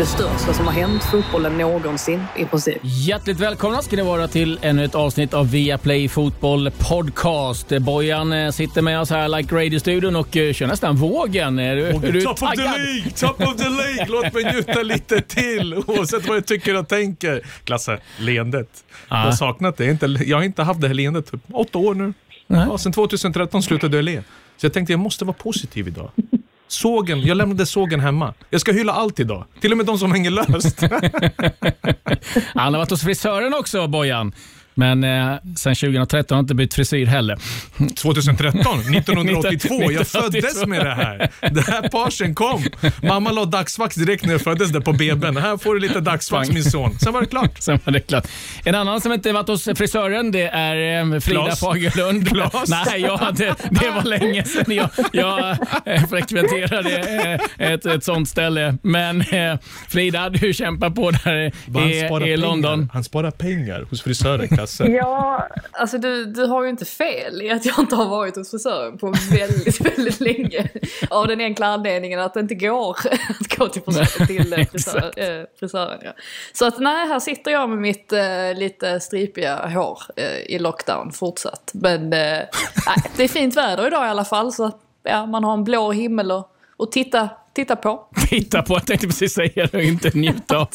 Det största som har hänt fotbollen någonsin i princip. Hjärtligt välkomna ska ni vara till ännu ett avsnitt av Viaplay Fotboll Podcast. Bojan eh, sitter med oss här like Radio-studion och eh, kör nästan vågen. Är du, är du top of the League! Top of the League! Låt mig njuta lite till oavsett vad jag tycker och tänker. Klasse, leendet. Jag har saknat det. Jag har inte, jag har inte haft det här leendet typ åtta år nu. Ja, sen 2013 slutade jag le. Så jag tänkte jag måste vara positiv idag. Sågen, jag lämnade sågen hemma. Jag ska hylla allt idag. Till och med de som hänger löst. Han har varit hos frisören också, Bojan. Men eh, sen 2013 har han inte bytt frisyr heller. 2013? 1982? Jag föddes med det här. Det här parsen kom. Mamma la dagsvax direkt när jag föddes där på BB'n. Här får du lite dagsvax min son. Sen var det klart. Sen var det klart. En annan som inte varit hos frisören det är eh, Frida Klas. Fagerlund. Klas. Nej, jag hade, det var länge sedan jag, jag eh, frekventerade eh, ett, ett sånt ställe. Men eh, Frida, du kämpar på där Han i, sparar i London. Pengar. Han sparar pengar hos frisören, Klasse. Ja, alltså du, du har ju inte fel i att jag inte har varit hos frisören på väldigt, väldigt länge. Av den enkla anledningen att det inte går att gå till, frisör, till eh, frisör, eh, frisören. Ja. Så att nej, här sitter jag med mitt eh, lite stripiga hår eh, i lockdown fortsatt. Men eh, nej, det är fint väder idag i alla fall så ja, man har en blå himmel och, och titta, titta på. Titta på, jag tänkte precis säga det och inte njuta av.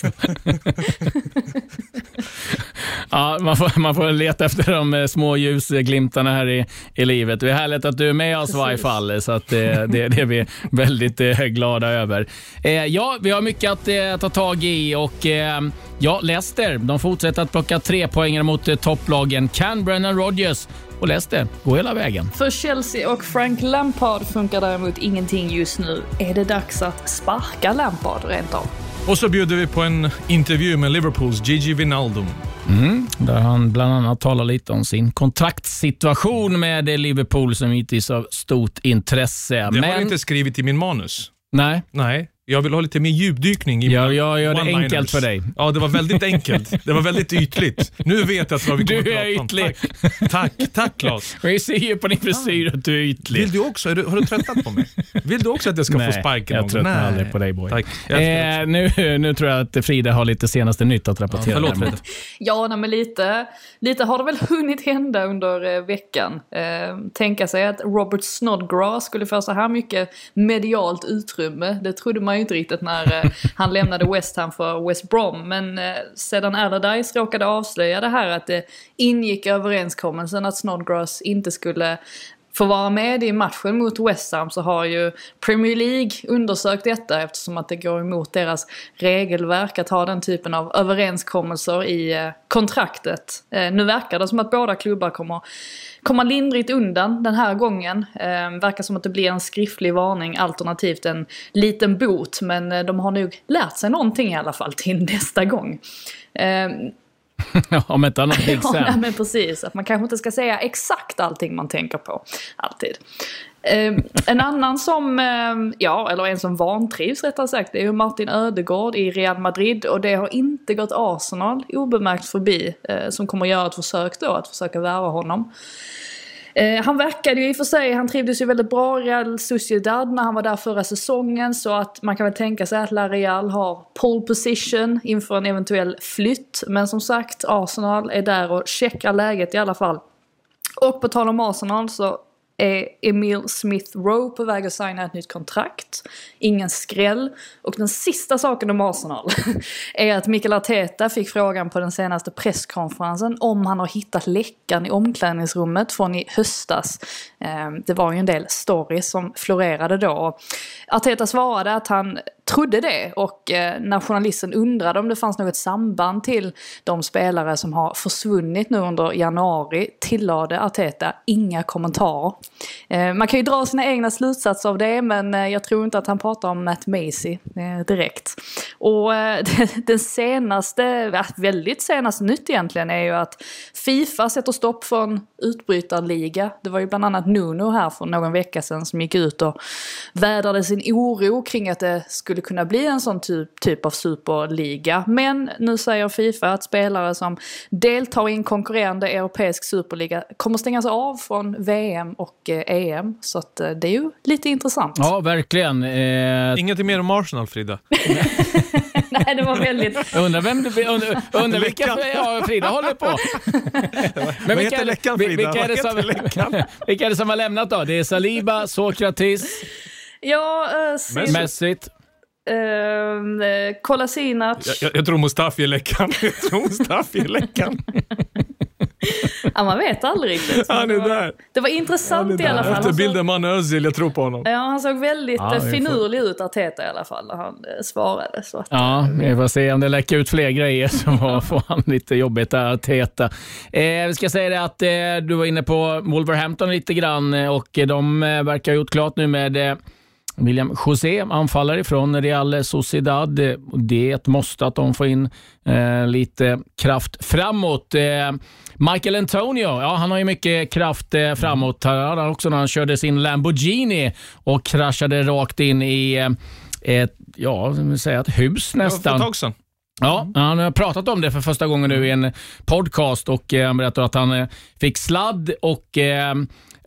ja, man, får, man får leta efter de eh, små ljusglimtarna här i, i livet. Det är härligt att du är med oss i varje fall, så att, eh, det, det är vi väldigt eh, glada över. Ja, vi har mycket att ta tag i och ja, Leicester, de fortsätter att plocka tre poäng mot topplagen. Kan Brennan Rodgers och Leicester gå hela vägen? För Chelsea och Frank Lampard funkar däremot ingenting just nu. Är det dags att sparka Lampard rent av? Och så bjuder vi på en intervju med Liverpools Gigi Wijnaldum. Där han bland annat talar lite om sin kontraktssituation med Liverpool som givetvis av stort intresse. Det har Men, jag inte skrivit i min manus. Nej, Nej, jag vill ha lite mer djupdykning i jag, mina jag gör det enkelt för dig. Ja, det var väldigt enkelt. Det var väldigt ytligt. Nu vet jag vad vi kommer Du att är prata om. ytlig. Tack, tack, tack Claes. Vi ser ju på din frisyr att du är ytlig. Vill du också? Är du, har du tröttnat på mig? Vill du också att jag ska få sparken jag någon tröttnar aldrig på dig boy. Jag Eh, nu, nu tror jag att Frida har lite senaste nytt att rapportera. Förlåt däremot. Fred. Ja, nej, men lite, lite har det väl hunnit hända under eh, veckan. Eh, tänka sig att Robert Snodgrass skulle få så här mycket medialt utrymme. Det trodde man ju inte riktigt när eh, han lämnade West Ham för West Brom. Men eh, sedan Allardyce råkade avslöja det här att det ingick i överenskommelsen att Snodgrass inte skulle få vara med i matchen mot West Ham så har ju Premier League undersökt detta eftersom att det går emot deras regelverk att ha den typen av överenskommelser i eh, kontraktet. Nu verkar det som att båda klubbar kommer komma lindrigt undan den här gången. Eh, verkar som att det blir en skriftlig varning alternativt en liten bot men eh, de har nog lärt sig någonting i alla fall till nästa gång. Ehm, Om inte annat Big Ja, Sam. men precis. Att man kanske inte ska säga exakt allting man tänker på. Alltid. Eh, en annan som, eh, ja, eller en som vantrivs rättare sagt, det är ju Martin Ödegård i Real Madrid. Och det har inte gått Arsenal obemärkt förbi. Eh, som kommer göra ett försök då att försöka värva honom. Eh, han verkade ju i och för sig, han trivdes ju väldigt bra i Real Sociedad när han var där förra säsongen så att man kan väl tänka sig att La Real har pole position inför en eventuell flytt. Men som sagt, Arsenal är där och checkar läget i alla fall. Och på tal om Arsenal så är Emil Smith Rowe på väg att signa ett nytt kontrakt. Ingen skräll. Och den sista saken om Arsenal är att Mikael Arteta fick frågan på den senaste presskonferensen om han har hittat läckan i omklädningsrummet från i höstas. Ehm, det var ju en del stories som florerade då. Arteta svarade att han trodde det och eh, när journalisten undrade om det fanns något samband till de spelare som har försvunnit nu under januari tillade Arteta inga kommentarer. Eh, man kan ju dra sina egna slutsatser av det men eh, jag tror inte att han pratar om Matt Macy eh, direkt. Och eh, den senaste, väldigt senaste nytt egentligen är ju att Fifa sätter stopp för en utbrytarliga. Det var ju bland annat Nuno här för någon vecka sedan som gick ut och vädrade sin oro kring att det skulle kunna bli en sån typ, typ av superliga. Men nu säger Fifa att spelare som deltar i en konkurrerande europeisk superliga kommer stängas av från VM och eh, EM. Så att, eh, det är ju lite intressant. Ja, verkligen. Eh... Ingenting mer om Arsenal, Frida? Nej, det var väldigt... undrar vem du... Undrar, undrar vilka ja, Frida håller på. Men vilka, läckan, Frida? Vilka är, det som, vilka är det som har lämnat då? Det är Saliba, Sokratis, ja, uh, Messi. Uh, Kolasinac. Jag, jag, jag tror Mustafi är läckan. Jag tror Mustafi är läckan. ja, man vet aldrig riktigt. Han är där. Det var intressant i alla fall. Efter bilden man Özil, jag tror på honom. Ja, han såg väldigt ja, finurlig ut, Arteta i alla fall, när han eh, svarade. Så att, ja, vi får se om det läcker ut fler grejer som får han lite jobbigt där, Arteta. Eh, vi ska säga det att eh, du var inne på Wolverhampton lite grann eh, och de eh, verkar ha gjort klart nu med eh, William José, anfallare från Real Sociedad. Det är ett måste att de får in eh, lite kraft framåt. Eh, Michael Antonio, ja, han har ju mycket kraft eh, framåt. Han har också när han körde sin Lamborghini och kraschade rakt in i eh, ett, ja, säga ett hus nästan. Sedan. Ja, han har pratat om det för första gången nu i en podcast och eh, han berättar att han eh, fick sladd och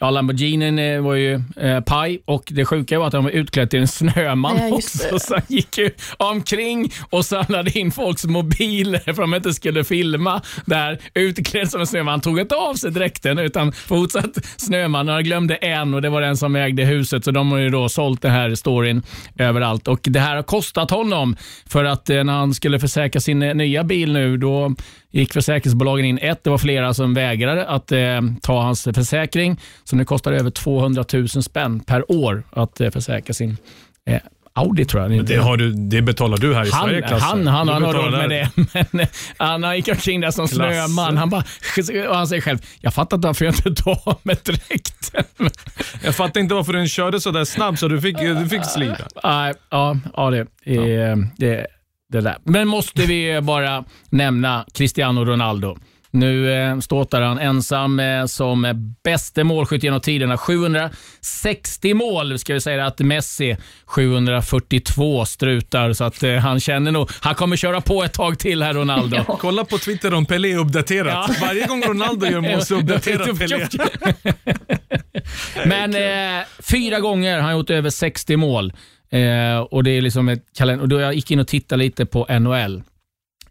Ja, Lamborghinin eh, var ju eh, paj och det sjuka var att han var utklädd till en snöman ja, också. Så han gick ju omkring och samlade in folks mobiler för att de inte skulle filma där utklädd som en snöman. Han tog inte av sig dräkten utan fortsatt snöman. Han glömde en och det var den som ägde huset så de har ju då sålt den här storyn överallt. Och Det här har kostat honom för att eh, när han skulle försäkra sin eh, nya bil nu då gick försäkringsbolagen in. Ett, det var flera som vägrade att eh, ta hans försäkring. Så det kostar över 200 000 spänn per år att eh, försäkra sin eh, Audi tror jag. Det, har du, det betalar du här i han, Sverige, Klasse. Han, han, han har råd med det. Men eh, han gick omkring där som snöman. Han, bara, och han säger själv, jag fattar inte varför jag inte tar med dräkten. jag fattar inte varför den körde så där snabbt så du fick, du fick slida. Uh, ja, ja, det, ja. det det där. Men måste vi bara nämna Cristiano Ronaldo. Nu eh, ståtar han ensam eh, som bäste målskytt genom tiderna. 760 mål. Ska vi säga att Messi 742 strutar, så att eh, han känner nog... Han kommer köra på ett tag till här, Ronaldo. Ja. Kolla på Twitter om Pelé är uppdaterat. Ja. Varje gång Ronaldo gör mål så uppdaterar Pelé. Men fyra gånger har han gjort över 60 mål. Eh, och det är liksom ett kalender och då jag gick in och tittade lite på NHL.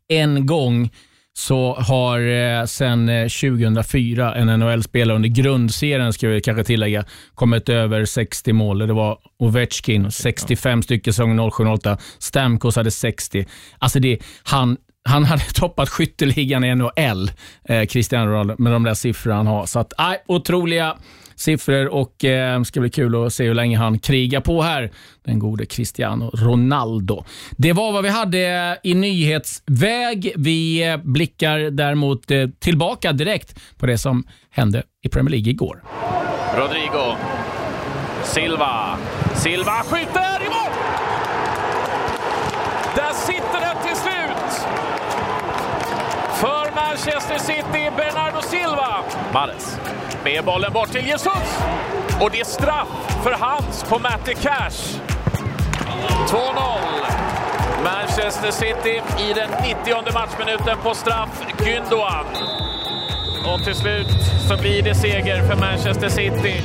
En gång så har eh, sen 2004 eh, en NHL-spelare under grundserien, ska vi kanske tillägga, kommit över 60 mål. Det var Ovechkin, 65 stycken säsong 07-08. Stamkos hade 60. Alltså det, han, han hade toppat skytteligan i NHL, eh, Cristiano Ronaldo, med de där siffrorna han har. Så att, äh, otroliga siffror och eh, ska bli kul att se hur länge han krigar på här, den gode Cristiano Ronaldo. Det var vad vi hade eh, i nyhetsväg. Vi eh, blickar däremot eh, tillbaka direkt på det som hände i Premier League igår. Rodrigo. Silva. Silva skjuter i mål! Där sitter den till slut! För Manchester City, Bernardo Silva. Mares med bollen bort till Jesus. Och det är straff för hans på Matty Cash. 2-0. Manchester City i den 90 matchminuten på straff. Gündoğan. Och till slut så blir det seger för Manchester City.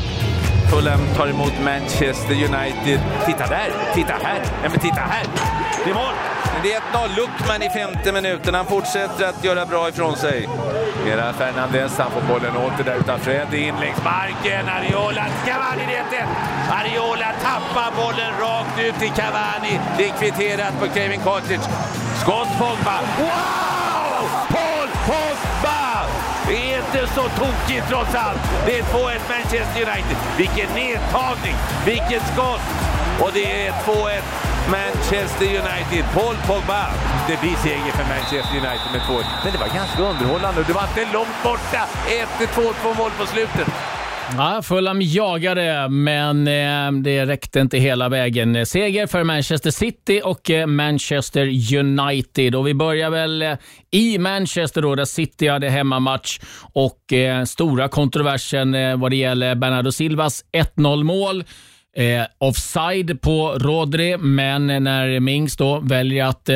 Fulham tar emot Manchester United. Titta där! Titta här! Ja, men titta här! Det är mål! Det är 1-0. Luckman i femte minuten. Han fortsätter att göra bra ifrån sig. Era Fernandez, han får bollen åter där utan Fred in längs marken. Ariola, Cavani det 1 Ariola tappar bollen rakt ut till Cavani. Det är kvitterat på Kevin Cottage. Skott Pogba. Wow! Paul Pogba! Inte så tokigt trots allt. Det är 2-1 Manchester United. Vilken nedtagning, vilket skott! Och det är 2-1 Manchester United. Paul Pogba. Det blir seger för Manchester United med 2 Men det var ganska underhållande det var inte långt borta. 1-2, 2-mål på slutet. Ja, Fulham jagade, men eh, det räckte inte hela vägen. Seger för Manchester City och eh, Manchester United. Och vi börjar väl eh, i Manchester då, där City hade hemmamatch och eh, stora kontroversen eh, vad det gäller Bernardo Silvas 1-0 mål. Eh, offside på Rodri, men när Mings då väljer att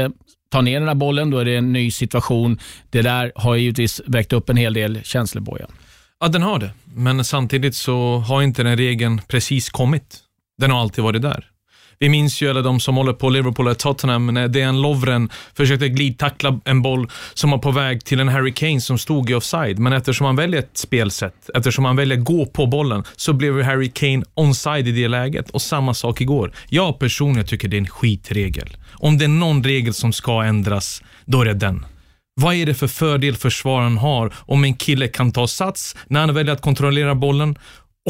ta ner den här bollen, då är det en ny situation. Det där har givetvis väckt upp en hel del känslor, Bojan. Ja, den har det. Men samtidigt så har inte den regeln precis kommit. Den har alltid varit där. Vi minns ju alla de som håller på Liverpool och Tottenham när Dejan Lovren försökte glidtackla en boll som var på väg till en Harry Kane som stod i offside. Men eftersom han väljer ett spelsätt, eftersom han väljer gå på bollen, så blev Harry Kane onside i det läget. Och samma sak igår. Jag personligen tycker det är en skitregel. Om det är någon regel som ska ändras, då är det den. Vad är det för fördel försvararen har om en kille kan ta sats när han väljer att kontrollera bollen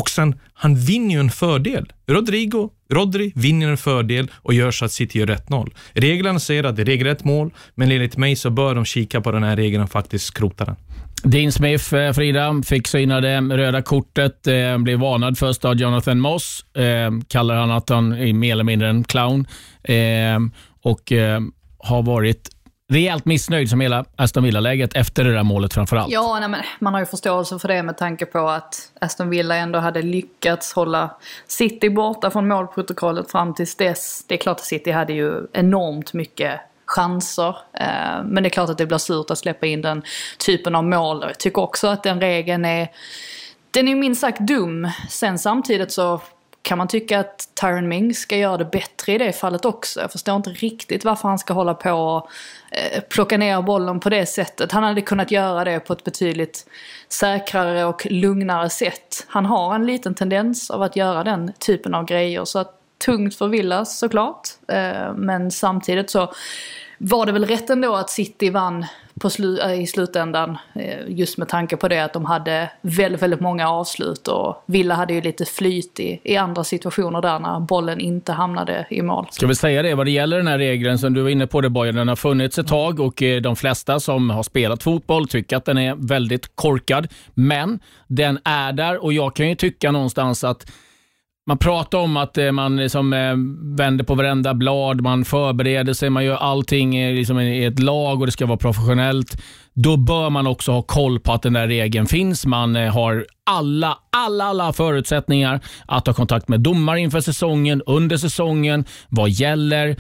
och sen, han vinner ju en fördel. Rodrigo, Rodri vinner en fördel och gör så att City gör 1-0. Reglerna säger att det är regelrätt mål, men enligt mig så bör de kika på den här regeln och faktiskt skrota den. Dean Smith, eh, Frida, fick syna det röda kortet. Eh, blev varnad först av Jonathan Moss. Eh, kallar han att han är mer eller mindre en clown. Eh, och eh, har varit rejält missnöjd som hela Aston Villa-läget efter det där målet framförallt. Ja, nej, men man har ju förståelse för det med tanke på att Aston Villa ändå hade lyckats hålla City borta från målprotokollet fram tills dess. Det är klart att City hade ju enormt mycket chanser. Eh, men det är klart att det blir surt att släppa in den typen av mål. Jag tycker också att den regeln är den är minst sagt dum. Sen samtidigt så kan man tycka att Tyron Mings ska göra det bättre i det fallet också. Jag förstår inte riktigt varför han ska hålla på och eh, plocka ner bollen på det sättet. Han hade kunnat göra det på ett betydligt säkrare och lugnare sätt. Han har en liten tendens av att göra den typen av grejer. Så att, tungt för Villas såklart. Eh, men samtidigt så var det väl rätt ändå att City vann på slu eh, i slutändan. Eh, just med tanke på det att de hade väldigt, väldigt många avslut och Villa hade ju lite flyt i, i andra situationer där när bollen inte hamnade i mål. Ska vi säga det, vad det gäller den här regeln som du var inne på det Bojan, den har funnits ett tag och eh, de flesta som har spelat fotboll tycker att den är väldigt korkad. Men den är där och jag kan ju tycka någonstans att man pratar om att eh, man liksom eh, vänder på varenda blad, man förbereder sig, man gör allting eh, liksom i ett lag och det ska vara professionellt. Då bör man också ha koll på att den där regeln finns. Man har alla, alla, alla förutsättningar att ha kontakt med domare inför säsongen, under säsongen, vad gäller.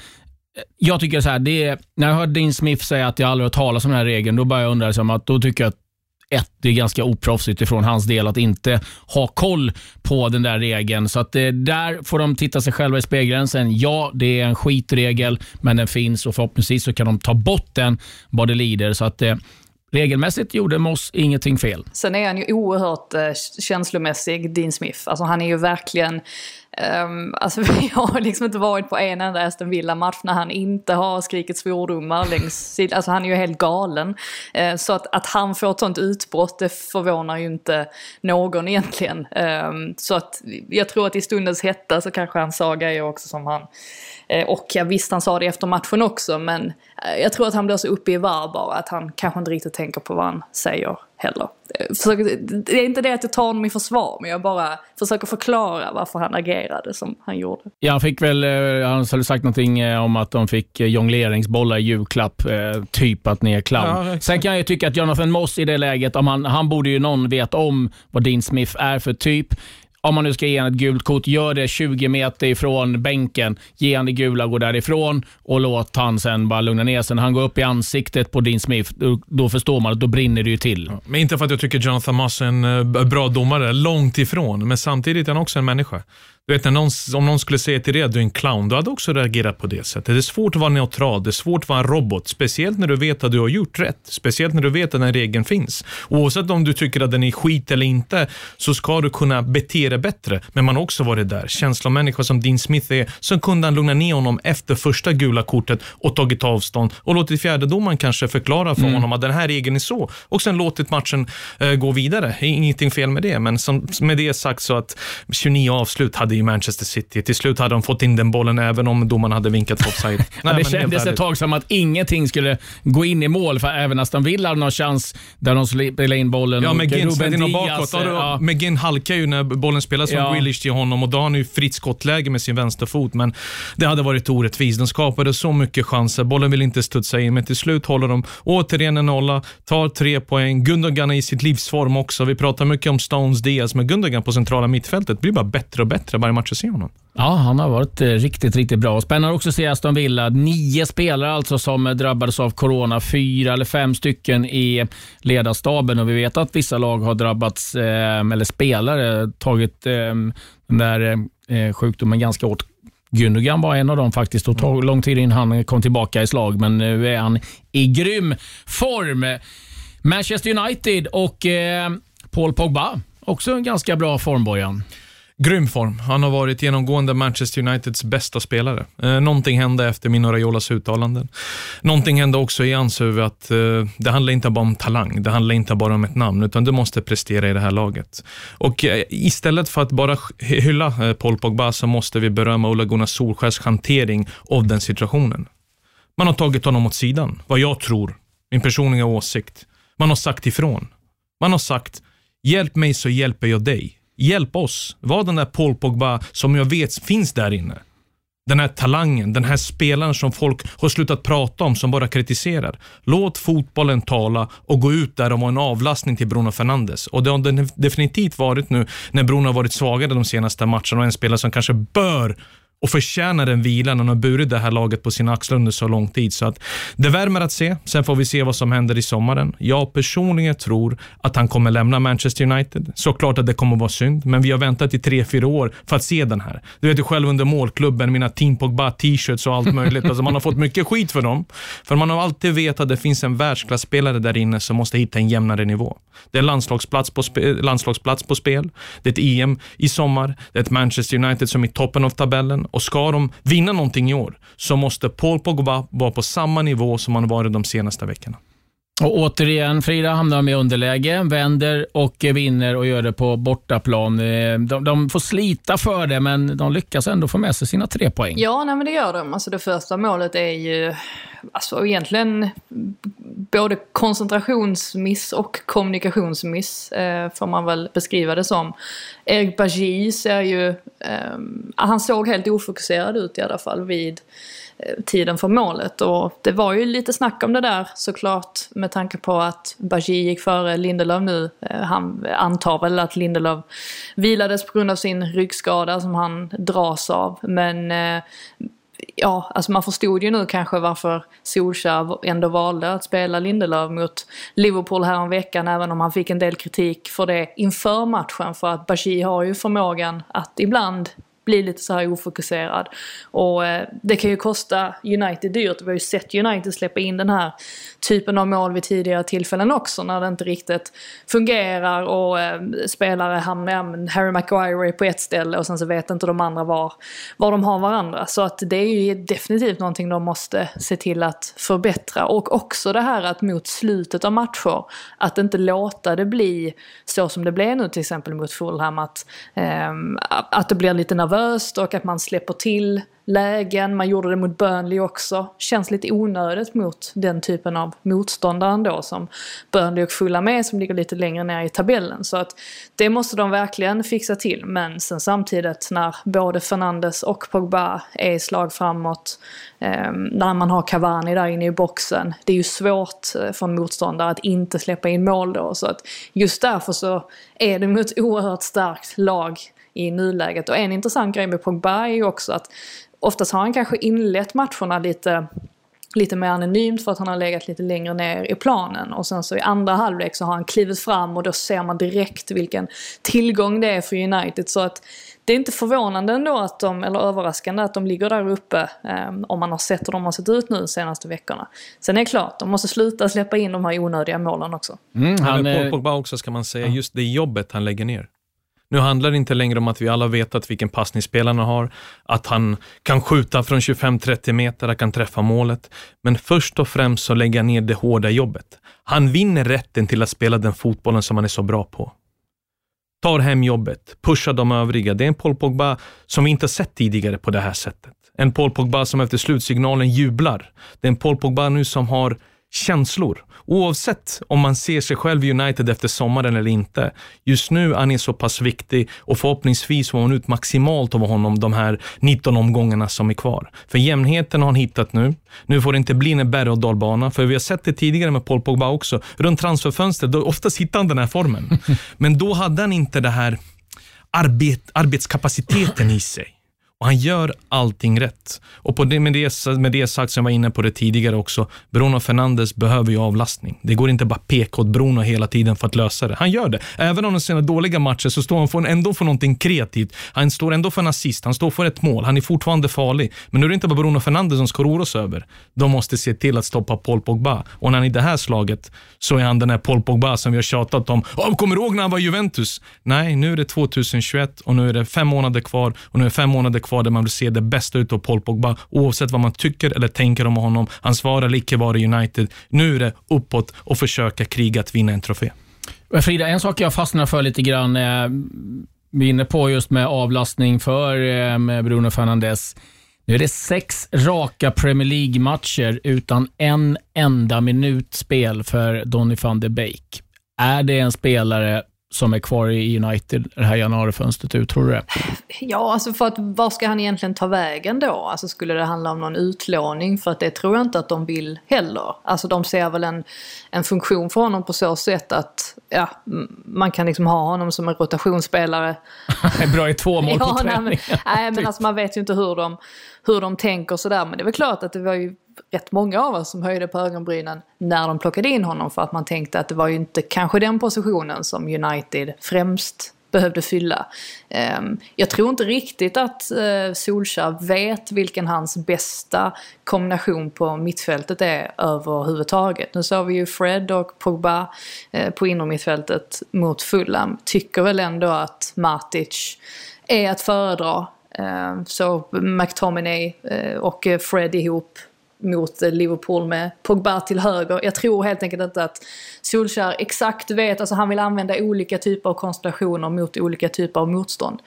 Jag tycker så här, det är, när jag hörde Dean Smith säga att jag aldrig har talat om den här regeln, då börjar jag undra, liksom att, då tycker jag att ett, det är ganska oproffsigt ifrån hans del att inte ha koll på den där regeln. Så att eh, där får de titta sig själva i spegeln. Ja, det är en skitregel, men den finns och förhoppningsvis så kan de ta bort den vad det lider. Så att eh, Regelmässigt gjorde Moss ingenting fel. Sen är han ju oerhört eh, känslomässig, Dean Smith. Alltså han är ju verkligen Um, alltså vi har liksom inte varit på en enda Aston Villa-match när han inte har skrikit svordomar längs Alltså han är ju helt galen. Uh, så att, att han får ett sånt utbrott det förvånar ju inte någon egentligen. Um, så att jag tror att i stundens hetta så kanske han sa grejer också som han och jag visste han sa det efter matchen också men eh, jag tror att han blir så uppe i varv bara att han kanske inte riktigt tänker på vad han säger heller. Eh, det är inte det att jag tar honom i försvar men jag bara försöker förklara varför han agerade som han gjorde. Ja, han fick väl, han hade sagt någonting om att de fick jongleringsbollar i julklapp, typ att ni är clown. Ja, Sen kan jag ju tycka att Jonathan Moss i det läget, om han, han borde ju någon veta om vad Dean Smith är för typ om man nu ska ge honom ett gult kort, gör det 20 meter ifrån bänken. Ge honom det gula, och gå därifrån och låt han sen bara lugna ner sig. När han går upp i ansiktet på Dean Smith, då, förstår man att då brinner det ju till. Ja, men inte för att jag tycker Jonathan Moss eh, är en bra domare, långt ifrån. Men samtidigt är han också en människa. Du vet, när någon, om någon skulle säga till dig att du är en clown, du hade också reagerat på det sättet. Det är svårt att vara neutral, det är svårt att vara en robot. Speciellt när du vet att du har gjort rätt. Speciellt när du vet att den regeln finns. Oavsett om du tycker att den är skit eller inte, så ska du kunna bete dig bättre. Men man har också varit där. Känslomänniska som Dean Smith är, så kunde han lugna ner honom efter första gula kortet och tagit avstånd och låtit fjärdedomaren kanske förklara för mm. honom att den här regeln är så och sen låtit matchen uh, gå vidare. Ingenting fel med det, men som, med det sagt så att 29 avslut hade i Manchester City. Till slut hade de fått in den bollen även om domaren hade vinkat offside. Nej, det kändes ett tag som att ingenting skulle gå in i mål, för även Aston Villa hade någon chans där de spelade in bollen. Ja, McGinn slängde in bakåt. Ja. McGinn halkar ju när bollen spelas från ja. Grealish till honom och då har han ju fritt skottläge med sin vänsterfot, men det hade varit orättvist. De skapade så mycket chanser. Bollen vill inte studsa in, men till slut håller de återigen en nolla, tar tre poäng. Gundogan är i sitt livsform också. Vi pratar mycket om Stones Diaz, men Gundogan på centrala mittfältet blir bara bättre och bättre varje match jag ser honom. Ja, han har varit eh, riktigt, riktigt bra. Spännande också att se Aston Villa. Nio spelare alltså som eh, drabbades av corona. Fyra eller fem stycken i ledarstaben och vi vet att vissa lag har drabbats, eh, eller spelare tagit den där sjukdomen ganska hårt. Gündogan var en av dem faktiskt och tog lång tid innan han kom tillbaka i slag, men nu är han i grym form. Manchester United och Paul Pogba, också en ganska bra form, Bojan. Grym form. Han har varit genomgående Manchester Uniteds bästa spelare. Eh, någonting hände efter Mino Raiolas uttalanden. Någonting hände också i hans huvud att eh, det handlar inte bara om talang, det handlar inte bara om ett namn, utan du måste prestera i det här laget. Och eh, istället för att bara hylla eh, Paul Pogba så måste vi berömma Ola Gunnar Solskjaers hantering av den situationen. Man har tagit honom åt sidan, vad jag tror, min personliga åsikt. Man har sagt ifrån. Man har sagt, hjälp mig så hjälper jag dig. Hjälp oss. Var den där Paul Pogba som jag vet finns där inne. Den här talangen, den här spelaren som folk har slutat prata om, som bara kritiserar. Låt fotbollen tala och gå ut där och vara en avlastning till Bruno Fernandes. Och det har definitivt varit nu när Bruno har varit svagare de senaste matcherna och en spelare som kanske bör och förtjänar en vila när han har burit det här laget på sina axlar under så lång tid. Så att det värmer att se. Sen får vi se vad som händer i sommaren. Jag personligen tror att han kommer lämna Manchester United. Såklart att det kommer vara synd, men vi har väntat i tre, fyra år för att se den här. Du vet ju själv under målklubben, mina Team Pogba t-shirts och allt möjligt. Alltså man har fått mycket skit för dem. För man har alltid vetat att det finns en världsklasspelare där inne som måste hitta en jämnare nivå. Det är landslagsplats på, landslagsplats på spel. Det är ett EM i sommar. Det är ett Manchester United som är i toppen av tabellen och ska de vinna någonting i år så måste Paul Pogba vara på samma nivå som han varit de senaste veckorna. Och återigen, Frida hamnar med underläge, vänder och vinner och gör det på bortaplan. Eh, de, de, får slita för det, men de lyckas ändå få med sig sina tre poäng. Ja, nej, men det gör de. Alltså det första målet är ju alltså egentligen både koncentrationsmiss och kommunikationsmiss eh, får man väl beskriva det som. Erik Bajie ser ju, eh, han såg helt ofokuserad ut i alla fall vid Eh, tiden för målet och det var ju lite snack om det där såklart med tanke på att Bajie gick före Lindelöf nu. Eh, han antar väl att Lindelöf vilades på grund av sin ryggskada som han dras av men eh, ja, alltså man förstod ju nu kanske varför Solskjaer ändå valde att spela Lindelöf mot Liverpool häromveckan. veckan även om han fick en del kritik för det inför matchen för att Bashir har ju förmågan att ibland blir lite så här ofokuserad. Och eh, det kan ju kosta United dyrt. Vi har ju sett United släppa in den här typen av mål vid tidigare tillfällen också när det inte riktigt fungerar och eh, spelare hamnar, ja, Harry Maguire är på ett ställe och sen så vet inte de andra var, var de har varandra. Så att det är ju definitivt någonting de måste se till att förbättra. Och också det här att mot slutet av matcher, att inte låta det bli så som det blev nu till exempel mot Fulham, att, eh, att det blir lite nervöst nervöst och att man släpper till lägen. Man gjorde det mot Burnley också. Känns lite onödigt mot den typen av motståndare ändå som Burnley och Fulham med som ligger lite längre ner i tabellen. Så att det måste de verkligen fixa till. Men sen samtidigt när både Fernandes och Pogba är i slag framåt, eh, när man har Cavani där inne i boxen. Det är ju svårt eh, för en motståndare att inte släppa in mål då. Så att just därför så är det mot ett oerhört starkt lag i nuläget. Och en intressant grej med Pogba är ju också att oftast har han kanske inlett matcherna lite lite mer anonymt för att han har legat lite längre ner i planen. Och sen så i andra halvlek så har han klivit fram och då ser man direkt vilken tillgång det är för United. Så att det är inte förvånande ändå att de, eller överraskande att de ligger där uppe eh, om man har sett hur de har sett ut nu de senaste veckorna. Sen är det klart, de måste sluta släppa in de här onödiga målen också. Mm, han, Paul Pogba också ska man säga, just det jobbet han lägger ner. Nu handlar det inte längre om att vi alla vet att vilken passning spelarna har, att han kan skjuta från 25-30 meter, att kan träffa målet. Men först och främst så lägger han ner det hårda jobbet. Han vinner rätten till att spela den fotbollen som han är så bra på. tar hem jobbet, pushar de övriga. Det är en Paul Pogba som vi inte sett tidigare på det här sättet. En Paul Pogba som efter slutsignalen jublar. Det är en Paul Pogba nu som har känslor. Oavsett om man ser sig själv i United efter sommaren eller inte. Just nu är han så pass viktig och förhoppningsvis får man ut maximalt av honom de här 19 omgångarna som är kvar. För jämnheten har han hittat nu. Nu får det inte bli en berg och dalbana, för vi har sett det tidigare med Paul Pogba också. Runt transferfönstret, då oftast hittar han den här formen. Men då hade han inte det här arbet, arbetskapaciteten i sig. Och han gör allting rätt. Och på det, med, det, med det sagt, som jag var inne på det tidigare också, Bruno Fernandes behöver ju avlastning. Det går inte bara peka åt Bruno hela tiden för att lösa det. Han gör det. Även om de sina dåliga matcher så står han för, ändå för någonting kreativt. Han står ändå för en assist, han står för ett mål. Han är fortfarande farlig. Men nu är det inte bara Bruno Fernandes som ska oroas över. De måste se till att stoppa Paul Pogba. Och när han är i det här slaget så är han den här Paul Pogba som vi har tjatat om. Oh, kommer du ihåg när han var Juventus? Nej, nu är det 2021 och nu är det fem månader kvar och nu är det fem månader kvar där man vill se det bästa ut av Paul Pogba, oavsett vad man tycker eller tänker om honom. Hans vara eller icke vara i United. Nu är det uppåt och försöka kriga att vinna en trofé. Frida, en sak jag fastnar för lite grann, eh, vi är inne på just med avlastning för eh, med Bruno Fernandes. Nu är det sex raka Premier League-matcher utan en enda minut spel för Donny van de Beek. Är det en spelare som är kvar i United det här januarifönstret ut, tror du det? Ja, alltså för att var ska han egentligen ta vägen då? Alltså skulle det handla om någon utlåning? För att det tror jag inte att de vill heller. Alltså de ser väl en, en funktion för honom på så sätt att ja, man kan liksom ha honom som en rotationsspelare. Bra i två mål ja, på träning. Nej, men, nej, men alltså man vet ju inte hur de, hur de tänker sådär. Men det är väl klart att det var ju rätt många av oss som höjde på ögonbrynen när de plockade in honom för att man tänkte att det var ju inte kanske den positionen som United främst behövde fylla. Ehm, jag tror inte riktigt att eh, Solskjaer vet vilken hans bästa kombination på mittfältet är överhuvudtaget. Nu såg vi ju Fred och Pogba eh, på innermittfältet mot Fulham. Tycker väl ändå att Matic är att föredra. Ehm, så McTominay eh, och Fred ihop mot Liverpool med Pogba till höger. Jag tror helt enkelt inte att Solskjaer exakt vet, alltså han vill använda olika typer av konstellationer mot olika typer av motstånd.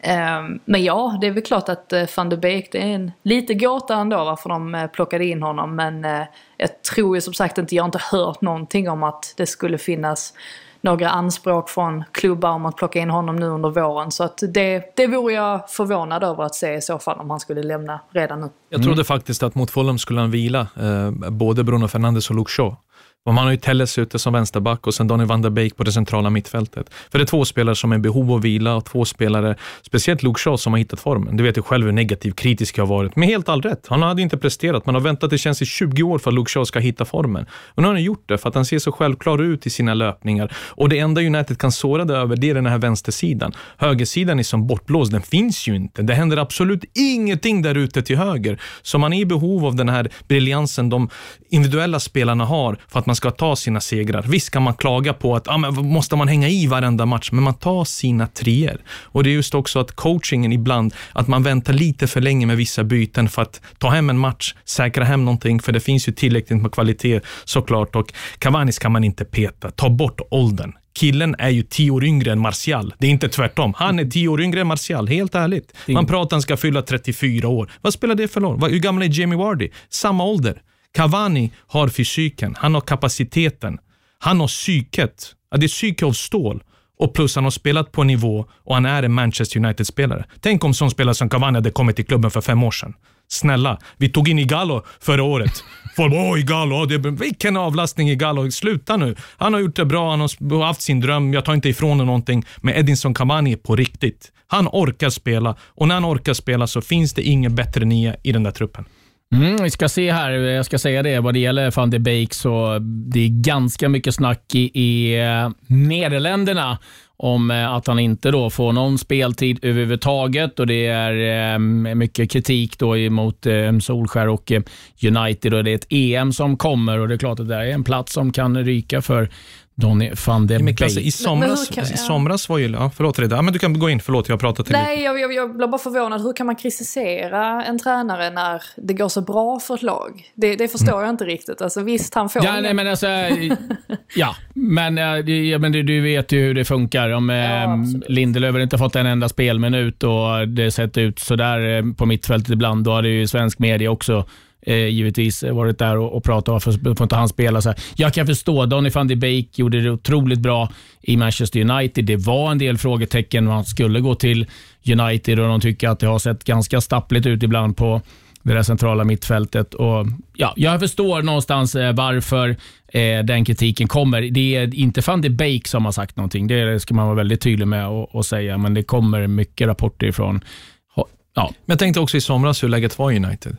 Ehm, men ja, det är väl klart att eh, van de Beek, det är en lite gåta ändå varför de eh, plockade in honom. Men eh, jag tror ju som sagt inte, jag har inte hört någonting om att det skulle finnas några anspråk från klubbar om att plocka in honom nu under våren. Så att det, det vore jag förvånad över att se i så fall om han skulle lämna redan nu. Jag trodde faktiskt att mot Fulham skulle han vila eh, både Bruno Fernandes och Luke Shaw. Och man har ju Telles ute som vänsterback och sen Donny van der Beek på det centrala mittfältet. För det är två spelare som är i behov av vila och två spelare, speciellt Luke Shaw, som har hittat formen. Du vet ju själv hur negativ kritisk jag har varit. Med helt all rätt. Han hade inte presterat. Man har väntat, det känns i 20 år för att Luke Shaw ska hitta formen. Och nu har han gjort det för att han ser så självklar ut i sina löpningar. Och det enda United kan såra det över, det är den här vänstersidan. Högersidan är som bortblåst, den finns ju inte. Det händer absolut ingenting där ute till höger. Så man är i behov av den här briljansen de individuella spelarna har för att man ska ta sina segrar. Visst kan man klaga på att ah, men måste man hänga i varenda match, men man tar sina treor. Och det är just också att coachingen ibland, att man väntar lite för länge med vissa byten för att ta hem en match, säkra hem någonting, för det finns ju tillräckligt med kvalitet såklart. Och Cavani kan man inte peta. Ta bort åldern. Killen är ju tio år yngre än Martial. Det är inte tvärtom. Han är tio år yngre än Martial, helt ärligt. Man pratar han ska fylla 34 år. Vad spelar det för roll? Hur gammal är Jamie Vardy? Samma ålder. Cavani har fysiken, han har kapaciteten, han har psyket. Det är psyke av stål. Och plus han har spelat på nivå och han är en Manchester United-spelare. Tänk om sån spelare som Cavani hade kommit till klubben för fem år sedan. Snälla, vi tog in Igalo förra året. Folk åh Igalo, det, vilken avlastning Igalo. Sluta nu. Han har gjort det bra, han har haft sin dröm, jag tar inte ifrån honom någonting. Men Edinson Cavani är på riktigt. Han orkar spela och när han orkar spela så finns det ingen bättre nia i den där truppen. Mm, vi ska se här, jag ska säga det, vad det gäller van de Beek så det är ganska mycket snack i, i eh, Nederländerna om eh, att han inte då får någon speltid överhuvudtaget och det är eh, mycket kritik då mot eh, Solskär och United och det är ett EM som kommer och det är klart att det är en plats som kan ryka för Donny van de Men Klasse, Beek. i somras, kan- ja. i somras var ju... Ja, förlåt Reda. Ja, men du kan gå in. Förlåt, jag har pratat till Nej, jag, jag, jag blir bara förvånad. Hur kan man kritisera en tränare när det går så bra för ett lag? Det, det förstår jag inte riktigt. Alltså visst, han får... Ja, nej, men alltså, ja, men, eh, ja, men du, du vet ju hur det funkar. Om eh, absolut. Lindelöf inte fått en enda spelminut och det sett ut sådär eh, på mittfältet ibland, då hade ju svensk media också eh, givetvis eh, varit där och, och pratat varför får inte han spela. Så här. Jag kan förstå, Donny van de Beek gjorde det otroligt bra i Manchester United. Det var en del frågetecken när han skulle gå till United och de tycker att det har sett ganska stappligt ut ibland på det där centrala mittfältet. Och, ja, jag förstår någonstans eh, varför eh, den kritiken kommer. Det är inte van de Beek som har sagt någonting. Det ska man vara väldigt tydlig med och, och säga, men det kommer mycket rapporter ifrån Ja, Men jag tänkte också i somras hur läget var i United.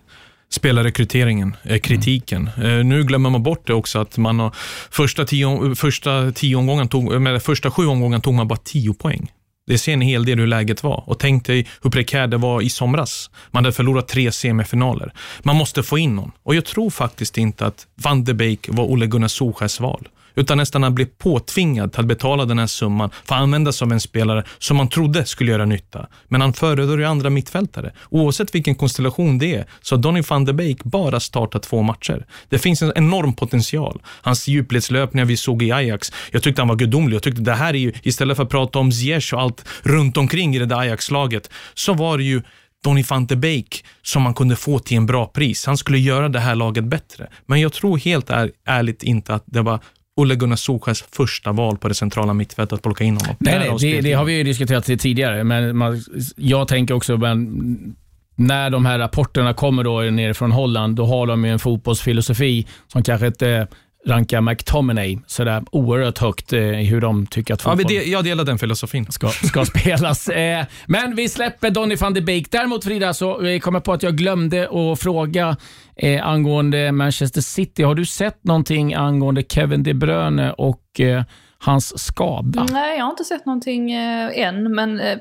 Spelarrekryteringen, eh, kritiken. Eh, nu glömmer man bort det också att man har, första tio, första tio omgången tog, med första sju omgången tog man bara tio poäng. Det ser en hel del hur läget var. Och tänk dig hur prekärt det var i somras. Man hade förlorat tre semifinaler. Man måste få in någon. Och jag tror faktiskt inte att Van de Beek var Ole Gunnar Solskjaers val. Utan nästan han blev påtvingad att betala den här summan för att användas av en spelare som man trodde skulle göra nytta. Men han föredrar ju andra mittfältare. Oavsett vilken konstellation det är så har Donny van de Beek bara startat två matcher. Det finns en enorm potential. Hans djupledslöpningar vi såg i Ajax, jag tyckte han var gudomlig. Jag tyckte det här är ju, istället för att prata om Ziyech och allt runt omkring i det där Ajax-laget, så var det ju Donny van de Beek som man kunde få till en bra pris. Han skulle göra det här laget bättre. Men jag tror helt är, ärligt inte att det var Olle Gunnar Solskjaers första val på det centrala mittfältet att plocka in honom. Nej, nej det, det har vi ju diskuterat tidigare, men man, jag tänker också, men, när de här rapporterna kommer då nerifrån Holland, då har de ju en fotbollsfilosofi som kanske inte rankar McTominay sådär oerhört högt eh, i hur de tycker att Ja, fotboll det, jag delar den filosofin. ska, ska spelas. Eh, men vi släpper Donny van de Beek. Däremot Frida, så eh, kom jag på att jag glömde att fråga eh, angående Manchester City. Har du sett någonting angående Kevin De Bruyne och eh, hans skada? Nej, jag har inte sett någonting eh, än. Men eh,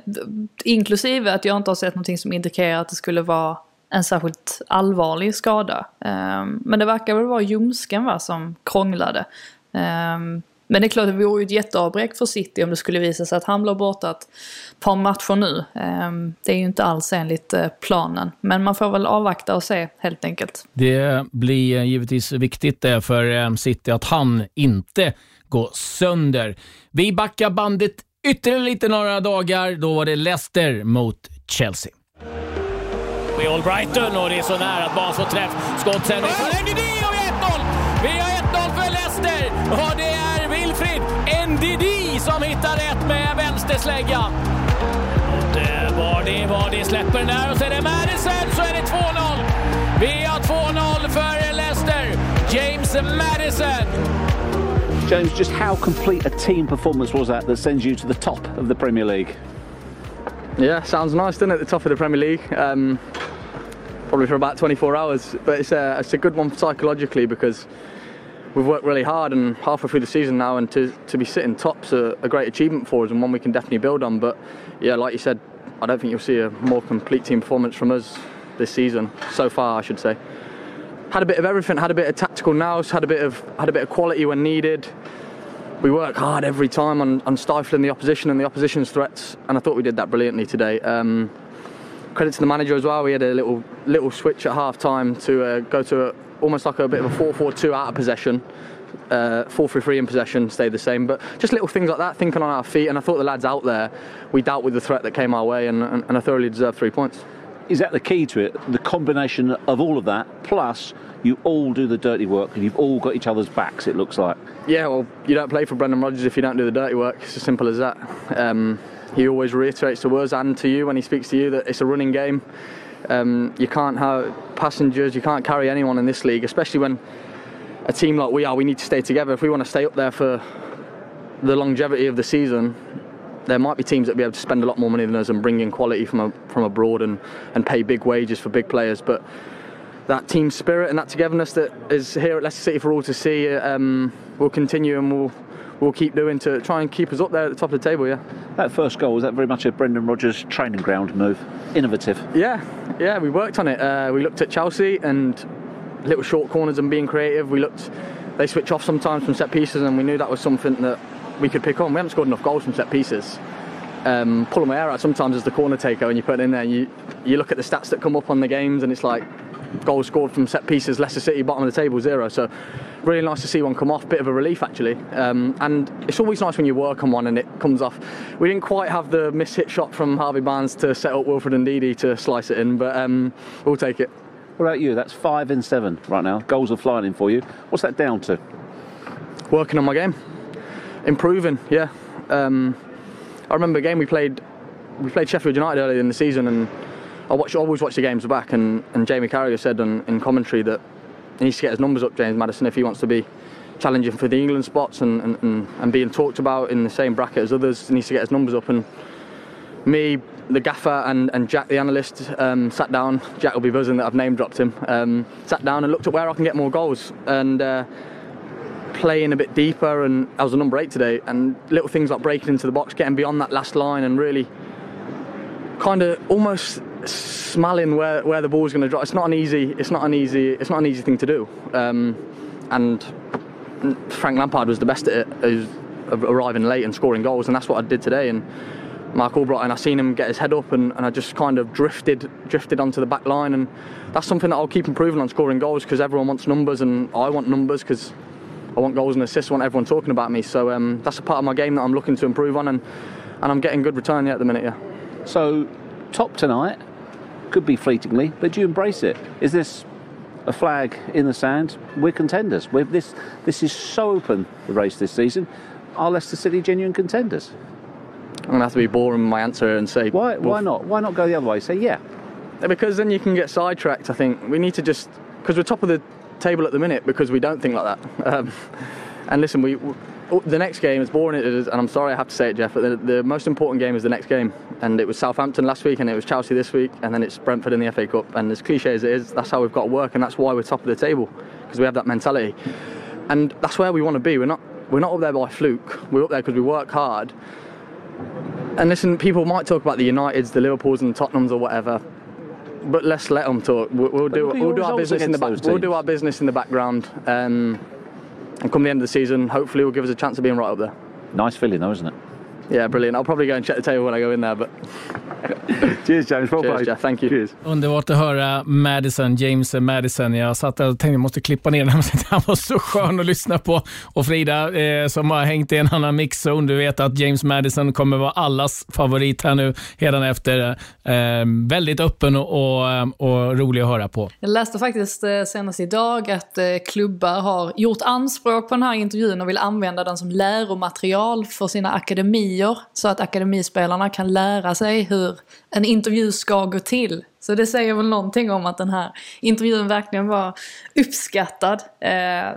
inklusive att jag inte har sett någonting som indikerar att det skulle vara en särskilt allvarlig skada. Ehm, men det verkar väl vara ljumsken va, som krånglade. Ehm, men det är klart, det vore ju ett jätteavbräck för City om det skulle visa sig att han blir borta ett par matcher nu. Ehm, det är ju inte alls enligt eh, planen. Men man får väl avvakta och se helt enkelt. Det blir eh, givetvis viktigt det för City att han inte går sönder. Vi backar bandet ytterligare lite några dagar. Då var det Leicester mot Chelsea. Vi är Brighton och det är så nära att Barnes får träff. Skottsändning NDD och vi har 1-0! Vi har 1-0 för Leicester och det är Wilfried NDD som hittar rätt med vänsterslägga. Och det var det, var det, släpper den där och så är det Madison så är det 2-0. Vi har 2-0 för Leicester. James Madison. James, just how complete a team performance was that that sends you to the top of the Premier League? Yeah, sounds nice, doesn't it? At the top of the Premier League. Um, probably for about 24 hours, but it's a, it's a good one psychologically because we've worked really hard and halfway through the season now, and to, to be sitting top's a, a great achievement for us and one we can definitely build on. But yeah, like you said, I don't think you'll see a more complete team performance from us this season so far, I should say. Had a bit of everything. Had a bit of tactical nous. Had a bit of had a bit of quality when needed. We work hard every time on, on stifling the opposition and the opposition's threats, and I thought we did that brilliantly today. Um, credit to the manager as well. We had a little little switch at half time to uh, go to a, almost like a bit of a 4-4-2 out of possession. Uh, 4-3-3 in possession stayed the same, but just little things like that, thinking on our feet. And I thought the lads out there, we dealt with the threat that came our way, and, and, and I thoroughly deserved three points. Is that the key to it? The combination of all of that, plus you all do the dirty work and you've all got each other's backs, it looks like. Yeah, well, you don't play for Brendan Rodgers if you don't do the dirty work. It's as simple as that. Um, he always reiterates to us and to you when he speaks to you that it's a running game. Um, you can't have passengers, you can't carry anyone in this league, especially when a team like we are, we need to stay together. If we want to stay up there for the longevity of the season, there might be teams that be able to spend a lot more money than us and bring in quality from a, from abroad and, and pay big wages for big players. But that team spirit and that togetherness that is here at Leicester City for all to see um, will continue and we'll we'll keep doing to try and keep us up there at the top of the table. Yeah. That first goal, was that very much a Brendan Rodgers training ground move? Innovative. Yeah, yeah, we worked on it. Uh, we looked at Chelsea and little short corners and being creative. We looked they switch off sometimes from set pieces, and we knew that was something that we could pick on. We haven't scored enough goals from set pieces. Um, pulling my hair out sometimes as the corner taker, and you put it in there, and you you look at the stats that come up on the games, and it's like goals scored from set pieces, Leicester City bottom of the table zero. So really nice to see one come off. Bit of a relief actually, um, and it's always nice when you work on one and it comes off. We didn't quite have the miss hit shot from Harvey Barnes to set up Wilfred and Didi to slice it in, but um, we'll take it. What about you? That's five in seven right now. Goals are flying in for you. What's that down to? Working on my game, improving. Yeah, um, I remember a game we played. We played Sheffield United earlier in the season, and I watch always watch the games back. And, and Jamie Carragher said on, in commentary that he needs to get his numbers up, James Madison, if he wants to be challenging for the England spots and, and, and, and being talked about in the same bracket as others. He needs to get his numbers up. And me, the gaffer, and, and Jack, the analyst, um, sat down. Jack will be buzzing that I've name dropped him. Um, sat down and looked at where I can get more goals and uh, playing a bit deeper. And I was a number eight today, and little things like breaking into the box, getting beyond that last line, and really kind of almost smelling where, where the ball's going to drop. It's not an easy. It's not an easy. It's not an easy thing to do. Um, and Frank Lampard was the best at it, is arriving late and scoring goals, and that's what I did today. And Mark Albright, and I seen him get his head up, and, and I just kind of drifted, drifted onto the back line, and that's something that I'll keep improving on scoring goals because everyone wants numbers, and I want numbers because I want goals and assists. I want everyone talking about me. So um, that's a part of my game that I'm looking to improve on, and and I'm getting good return yeah, at the minute. Yeah. So, top tonight could be fleetingly, but do you embrace it? Is this a flag in the sand? We're contenders. We're this this is so open the race this season. Are Leicester City genuine contenders? I'm gonna have to be boring with my answer and say Why? Why not? Why not go the other way? Say yeah. Because then you can get sidetracked. I think we need to just because we're top of the table at the minute because we don't think like that. Um, and listen, we, we the next game, as boring it is, and I'm sorry I have to say it, Jeff, but the, the, most important game is the next game. And it was Southampton last week, and it was Chelsea this week, and then it's Brentford in the FA Cup. And as cliche as it is, that's how we've got to work, and that's why we're top of the table because we have that mentality. And that's where we want to be. We're not we're not up there by fluke. We're up there because we work hard. And listen, people might talk about the Uniteds, the Liverpools, and the Tottenhams or whatever. But let's let them talk. We'll, we'll do we'll do our business in the back. We'll do our business in the background. Um, and come the end of the season, hopefully, will give us a chance of being right up there. Nice feeling, though, isn't it? Yeah, brilliant. I'll probably go and check the table when I go in there. But... Cheers James, bra Cheers, Jeff. Thank you. Cheers. Underbart att höra Madison, James Madison. Jag satt där och tänkte jag måste klippa ner den. Han var så skön att lyssna på. Och Frida, eh, som har hängt i en annan mixzone, du vet att James Madison kommer vara allas favorit här nu efter. Eh, väldigt öppen och, och, och, rolig att höra på. Jag läste faktiskt eh, senast idag att eh, klubbar har gjort anspråk på den här intervjun och vill använda den som läromaterial för sina akademier så att akademispelarna kan lära sig hur en intervju ska gå till. Så det säger väl någonting om att den här intervjun verkligen var uppskattad. Eh,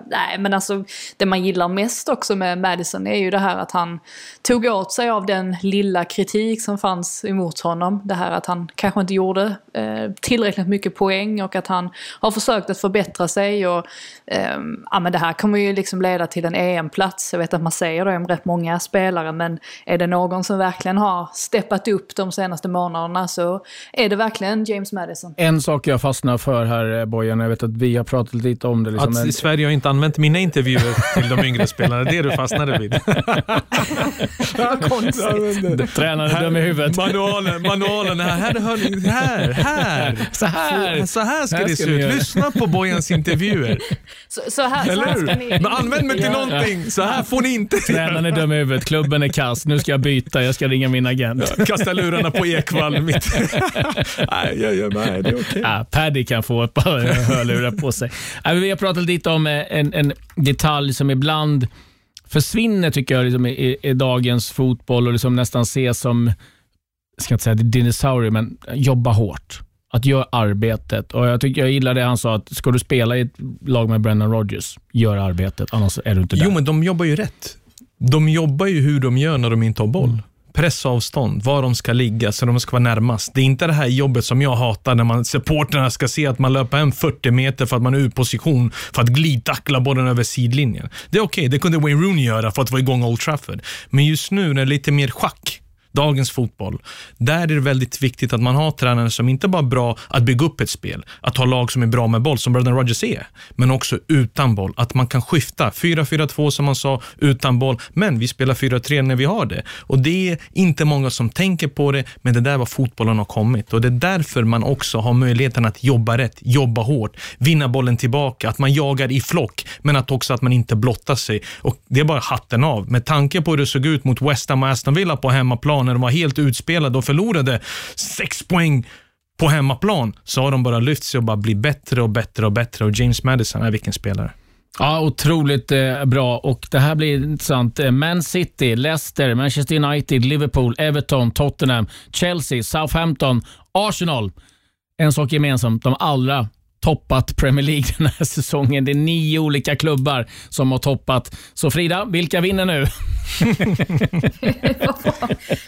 nej men alltså det man gillar mest också med Madison är ju det här att han tog åt sig av den lilla kritik som fanns emot honom. Det här att han kanske inte gjorde eh, tillräckligt mycket poäng och att han har försökt att förbättra sig. Och, eh, ja, men det här kommer ju liksom leda till en EM-plats. Jag vet att man säger det om rätt många spelare men är det någon som verkligen har steppat upp de senaste månaderna så är det verkligen James Madison. En sak jag fastnar för här eh, Bojan, jag vet att vi har pratat lite om det. Liksom, att men... Sverige har inte använt mina intervjuer till de yngre spelarna, det är det du fastnade vid. Vad konstigt. Tränaren i huvudet. Manualen, manualen, här, här, här, här. Så här. Så här ska här det se ut. Lyssna på Bojans intervjuer. Så, så här, Eller hur? Men använd mig till någonting. Så här får ni inte Tränaren är i huvudet, klubben är kass. Nu ska jag byta, jag ska ringa min agent. Kasta lurarna på Ekvall. Mitt. Nej, jag gör med. Det är okej. Okay. Ja, Paddy kan få ett par hörlurar på sig. Vi har pratat lite om eh, en, en detalj som ibland försvinner tycker jag liksom, i, i, dagens fotboll och liksom nästan ses som, jag ska inte säga dinosaurier, men jobba hårt. Att göra arbetet. Och Jag tycker jag gillar det han sa, att ska du spela i ett lag med Brennan Rodgers, gör arbetet, annars är du inte där. Jo, men de jobbar ju rätt. De jobbar ju hur de gör när de inte har boll. Mm pressavstånd, var de ska ligga så de ska vara närmast. Det är inte det här jobbet som jag hatar när man, supporterna ska se att man löper en 40 meter för att man är ur position för att glidtackla bollen över sidlinjen. Det är okej, okay, det kunde Wayne Rooney göra för att vara igång Old Trafford. Men just nu när det är lite mer schack, dagens fotboll, där är det väldigt viktigt att man har tränare som inte bara är bra att bygga upp ett spel, att ha lag som är bra med boll, som Brendan Rodgers är, men också utan boll. Att man kan skifta. 4-4-2 som man sa, utan boll, men vi spelar 4-3 när vi har det. Och det är inte många som tänker på det, men det där är fotbollen har kommit. Och det är därför man också har möjligheten att jobba rätt, jobba hårt, vinna bollen tillbaka, att man jagar i flock, men att också att man inte blottar sig. Och det är bara hatten av. Med tanke på hur det såg ut mot West Ham och Aston Villa på hemmaplan, när de var helt utspelade och förlorade sex poäng på hemmaplan, så har de bara lyft sig och bara blivit bättre och bättre och bättre. Och James Madison är vilken spelare. Ja, otroligt eh, bra och det här blir intressant. Eh, Man City, Leicester, Manchester United, Liverpool, Everton, Tottenham, Chelsea, Southampton, Arsenal. En sak gemensamt, de allra toppat Premier League den här säsongen. Det är nio olika klubbar som har toppat. Så Frida, vilka vinner nu?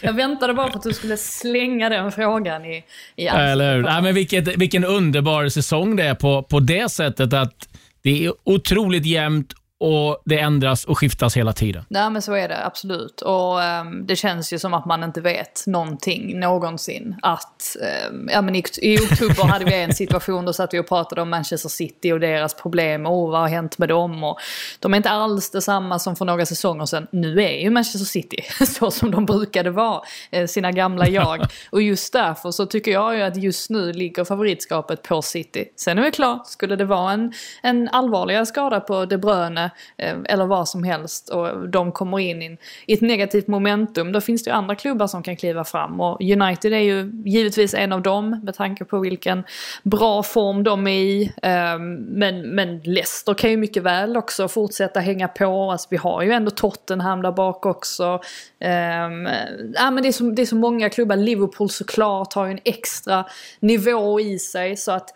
jag väntade bara på att du skulle slänga den frågan i, i Eller hur? Ja, men vilket, vilken underbar säsong det är på, på det sättet att det är otroligt jämnt och det ändras och skiftas hela tiden. Nej men så är det absolut. Och um, det känns ju som att man inte vet någonting någonsin. Att, um, ja men i, i oktober hade vi en situation, då satt vi och pratade om Manchester City och deras problem och vad har hänt med dem. Och de är inte alls detsamma som för några säsonger sedan. Nu är ju Manchester City så som de brukade vara, eh, sina gamla jag. och just därför så tycker jag ju att just nu ligger favoritskapet på City. Sen är det klart, skulle det vara en, en allvarligare skada på De Bruyne Eh, eller vad som helst och de kommer in i ett negativt momentum, då finns det ju andra klubbar som kan kliva fram. Och United är ju givetvis en av dem med tanke på vilken bra form de är i. Ehm, men, men Leicester kan ju mycket väl också fortsätta hänga på. Alltså, vi har ju ändå Tottenham där bak också. Ehm, ja, men det, är så, det är så många klubbar. Liverpool såklart har ju en extra nivå i sig. Så att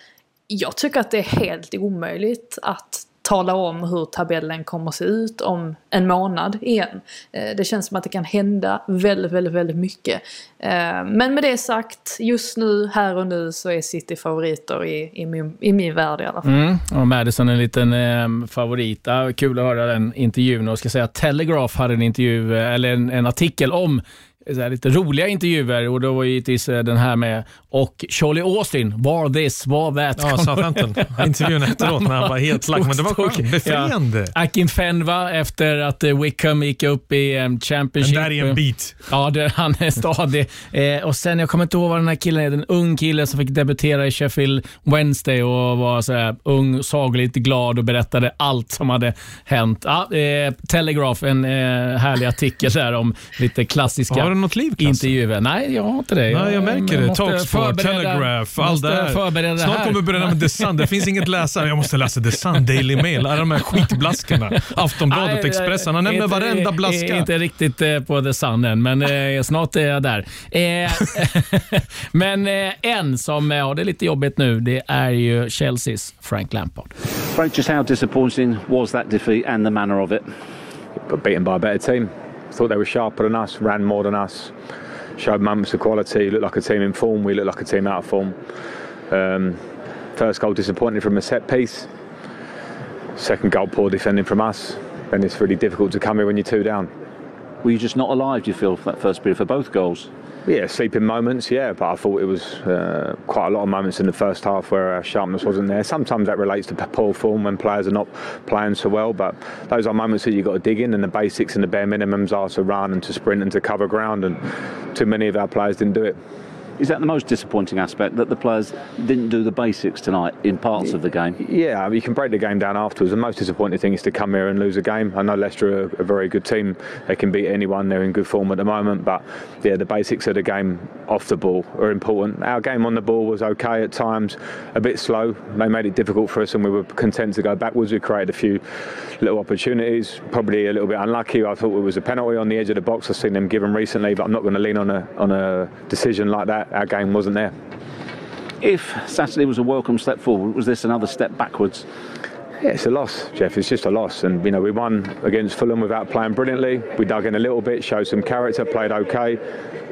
jag tycker att det är helt omöjligt att tala om hur tabellen kommer att se ut om en månad igen. Eh, det känns som att det kan hända väldigt, väldigt, väldigt mycket. Eh, men med det sagt, just nu, här och nu, så är City favoriter i, i, min, i min värld i alla fall. Mm. Och Madison är en liten eh, favorit. Ah, kul att höra den intervjun. Och ska säga Telegraph hade en intervju, eh, eller en, en artikel om så lite roliga intervjuer och då var givetvis den här med och Charlie Austin, var this, var that. Ja, Southampton. Intervjun efteråt när han var helt lack, men det var skönt. Befriande. Ja. Akin Fenva efter att eh, Wickham gick upp i um, Championship. Den där är en bit. Ja, det, han är stadig. eh, och sen, jag kommer inte ihåg vad den här killen är, en ung kille som fick debutera i Sheffield Wednesday och var så här, ung, sagligt glad och berättade allt som hade hänt. Ja, eh, Telegraph, en eh, härlig artikel där om lite klassiska har du något liv, intervjuer. Nej, jag har inte det. Nej, jag märker jag det. Talksport Telegraph, allt det här. Snart kommer vi börja med The Sun. Det finns inget läsa. Jag måste läsa The Sun, Daily Mail, alla de här skitblaskorna. Aftonbladet, Expressen. Han nämner varenda blaska. Inte riktigt eh, på The Sun än, men eh, snart är jag där. Eh, men en som har det lite jobbigt nu, det är ju Chelseas Frank Lampard. Frank, just how disappointing was that defeat and the manner of it? But beaten by a better team. Thought they were sharper than us, ran more than us. Showed moments of quality, looked like a team in form, we looked like a team out of form. Um, first goal disappointing from a set piece. Second goal poor defending from us. Then it's really difficult to come here when you're two down. Were you just not alive, do you feel, for that first period for both goals? Yeah, sleeping moments, yeah, but I thought it was uh, quite a lot of moments in the first half where our sharpness wasn't there. Sometimes that relates to poor form when players are not playing so well, but those are moments that you've got to dig in, and the basics and the bare minimums are to run and to sprint and to cover ground, and too many of our players didn't do it. Is that the most disappointing aspect that the players didn't do the basics tonight in parts of the game? Yeah, you can break the game down afterwards. The most disappointing thing is to come here and lose a game. I know Leicester are a very good team. They can beat anyone. They're in good form at the moment. But yeah, the basics of the game off the ball are important. Our game on the ball was okay at times, a bit slow. They made it difficult for us, and we were content to go backwards. We created a few little opportunities, probably a little bit unlucky. I thought it was a penalty on the edge of the box. I've seen them given recently, but I'm not going to lean on a on a decision like that our game wasn't there. If Saturday was a welcome step forward, was this another step backwards? Yeah, it's a loss, Jeff. It's just a loss. And, you know, we won against Fulham without playing brilliantly. We dug in a little bit, showed some character, played okay.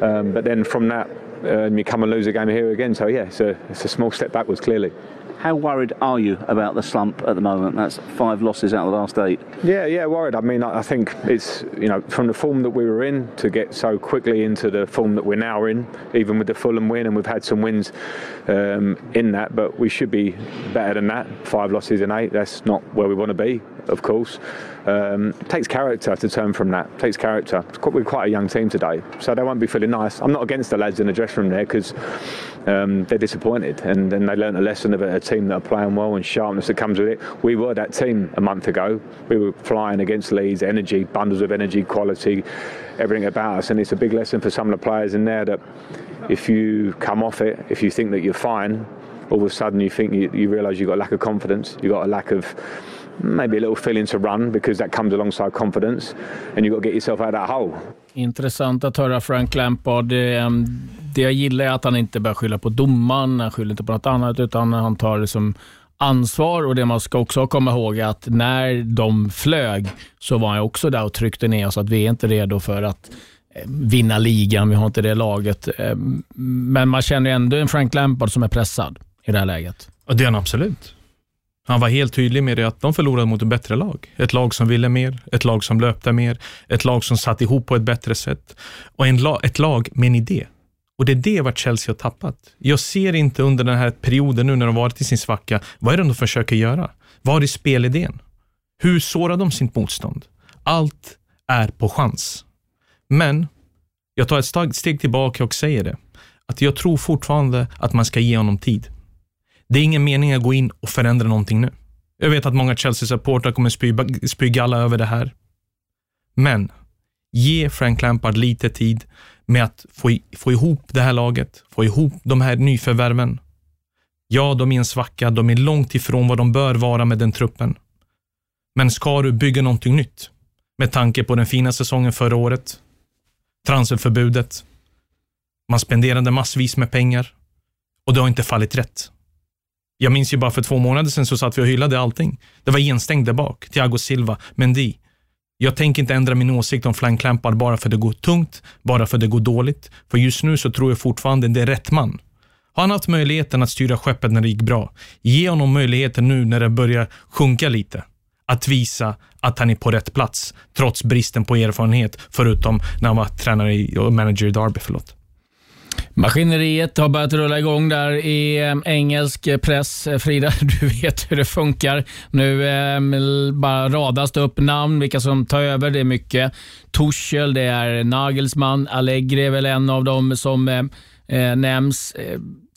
Um, but then from that, uh, you come and lose a game here again. So, yeah, it's a, it's a small step backwards, clearly. How worried are you about the slump at the moment? That's five losses out of the last eight. Yeah, yeah, worried. I mean, I think it's you know from the form that we were in to get so quickly into the form that we're now in, even with the Fulham win, and we've had some wins um, in that, but we should be better than that. Five losses in eight. That's not where we want to be, of course. Um, takes character to turn from that. Takes character. We're quite a young team today, so they won't be feeling nice. I'm not against the lads in the dressing room there because um, they're disappointed and, and they learned a lesson of a team that are playing well and sharpness that comes with it. We were that team a month ago. We were flying against Leeds, energy, bundles of energy, quality, everything about us, and it's a big lesson for some of the players in there that if you come off it, if you think that you're fine, all of a sudden you think you, you realise you've got a lack of confidence, you've got a lack of maybe a little feeling to run because that comes alongside confidence and you've got to get yourself out of that hole. Intressant att höra Frank Lampard. Det, det jag gillar är att han inte börjar skylla på domaren, han skyller inte på något annat, utan han tar liksom ansvar och det man ska också komma ihåg är att när de flög så var han också där och tryckte ner oss att vi är inte redo för att eh, vinna ligan, vi har inte det laget. Eh, men man känner ändå en Frank Lampard som är pressad i det här läget. Och det är han absolut. Han var helt tydlig med det att de förlorade mot ett bättre lag. Ett lag som ville mer, ett lag som löpte mer, ett lag som satt ihop på ett bättre sätt och en la ett lag med en idé. Och det är det vart Chelsea har tappat. Jag ser inte under den här perioden nu när de varit i sin svacka, vad är det de försöker göra? Var är spelidén? Hur sårar de sitt motstånd? Allt är på chans. Men jag tar ett steg tillbaka och säger det, att jag tror fortfarande att man ska ge honom tid. Det är ingen mening att gå in och förändra någonting nu. Jag vet att många Chelsea-supportrar kommer spy, spy galla över det här. Men ge Frank Lampard lite tid med att få, få ihop det här laget, få ihop de här nyförvärven. Ja, de är en svacka, de är långt ifrån vad de bör vara med den truppen. Men ska du bygga någonting nytt, med tanke på den fina säsongen förra året, transferförbudet, man spenderade massvis med pengar och det har inte fallit rätt. Jag minns ju bara för två månader sedan så satt vi och hyllade allting. Det var enstängt där bak. Thiago Silva, Mendy. Jag tänker inte ändra min åsikt om Frank bara för det går tungt, bara för det går dåligt. För just nu så tror jag fortfarande det är rätt man. Har han haft möjligheten att styra skeppet när det gick bra? Ge honom möjligheten nu när det börjar sjunka lite. Att visa att han är på rätt plats, trots bristen på erfarenhet, förutom när han var tränare och manager i Derby. Förlåt. Maskineriet har börjat rulla igång där i eh, engelsk press. Eh, Frida, du vet hur det funkar. Nu eh, bara radas det upp namn, vilka som tar över. Det är mycket Tuchel, det är Nagelsmann, Allegri är väl en av dem som eh, eh nämns.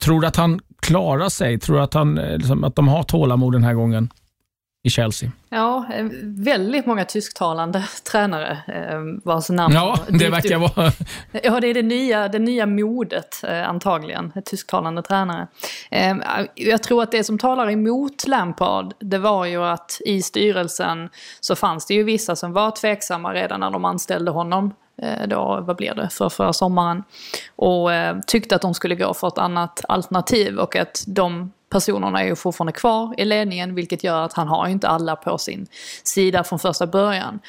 Tror du att han klarar sig? Tror du att, han, liksom, att de har tålamod den här gången? I Chelsea. Ja, eh, väldigt många tysktalande tränare eh, vars namn Ja, det verkar vara... Ja, det är det nya, det nya modet eh, antagligen, tysktalande tränare. Eh, jag tror att det som talar emot Lampard, det var ju att i styrelsen så fanns det ju vissa som var tveksamma redan när de anställde honom då, vad blir det, för förra sommaren. Och eh, tyckte att de skulle gå för ett annat alternativ och att de personerna är ju fortfarande kvar i ledningen vilket gör att han har inte alla på sin sida från första början.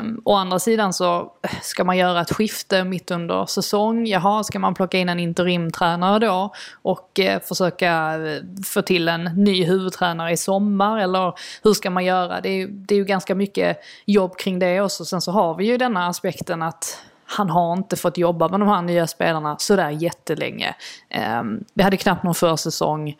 Um, å andra sidan så eh, ska man göra ett skifte mitt under säsong. Jaha, ska man plocka in en interimtränare då och uh, försöka eh, få till en ny huvudtränare i sommar eller hur ska man göra? Det är, det är ju ganska mycket jobb kring det också. Sen så har vi ju denna aspekten att han har inte fått jobba med de här nya spelarna sådär jättelänge. Um, vi hade knappt någon försäsong.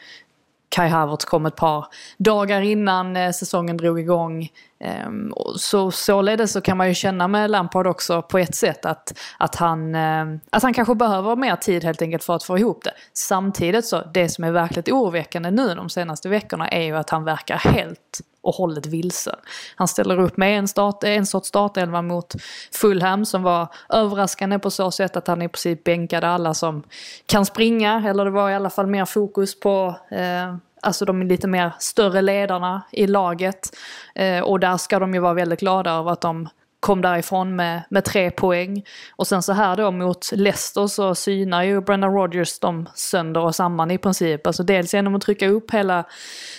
Kai Havertz kom ett par dagar innan eh, säsongen drog igång. Ehm, så således så kan man ju känna med Lampard också på ett sätt att, att, han, eh, att han kanske behöver mer tid helt enkelt för att få ihop det. Samtidigt så, det som är verkligt oroväckande nu de senaste veckorna är ju att han verkar helt och hållet vilsen. Han ställer upp med en, start, en sorts startelva mot Fulham som var överraskande på så sätt att han i princip bänkade alla som kan springa, eller det var i alla fall mer fokus på eh, alltså de lite mer större ledarna i laget. Eh, och där ska de ju vara väldigt glada över att de kom därifrån med, med tre poäng. Och sen så här då mot Leicester så synar ju Brendan Rodgers dem sönder och samman i princip. Alltså dels genom att trycka upp hela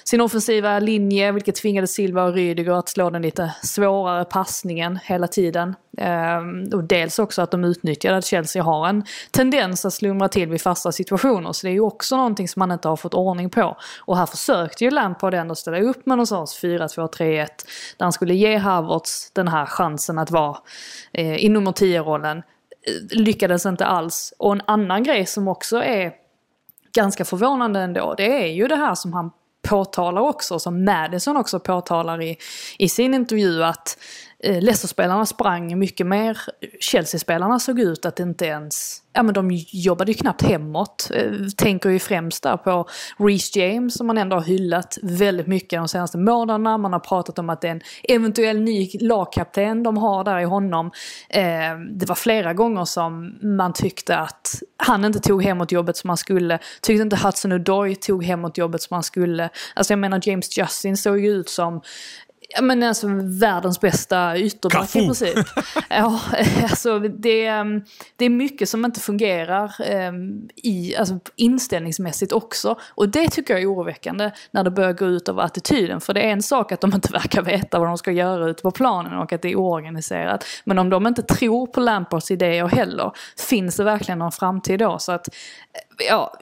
sin offensiva linje, vilket tvingade Silva och Rydiger att slå den lite svårare passningen hela tiden. Ehm, och dels också att de utnyttjade att Chelsea har en tendens att slumra till vid fasta situationer. Så det är ju också någonting som man inte har fått ordning på. Och här försökte ju Lampard ändå ställa upp med någon 4-2-3-1. Där han skulle ge Havertz den här chansen att vara eh, i nummer 10-rollen. Eh, lyckades inte alls. Och en annan grej som också är ganska förvånande ändå, det är ju det här som han påtalar också, som Madison också påtalar i, i sin intervju, att Eh, Leicester-spelarna sprang mycket mer. Chelsea-spelarna såg ut att inte ens, ja men de jobbade ju knappt hemåt. Eh, tänker ju främst där på Reece James som man ändå har hyllat väldigt mycket de senaste månaderna. Man har pratat om att det är en eventuell ny lagkapten de har där i honom. Eh, det var flera gånger som man tyckte att han inte tog hemåt jobbet som han skulle. Tyckte inte Hudson Odoi tog hemåt jobbet som han skulle. Alltså jag menar James Justin såg ju ut som Ja men alltså världens bästa ytterback i princip. Ja, alltså det, det är mycket som inte fungerar um, i, alltså inställningsmässigt också. Och det tycker jag är oroväckande när det börjar gå ut över attityden. För det är en sak att de inte verkar veta vad de ska göra ute på planen och att det är oorganiserat. Men om de inte tror på Lampards idéer heller, finns det verkligen någon framtid då? Så att, ja,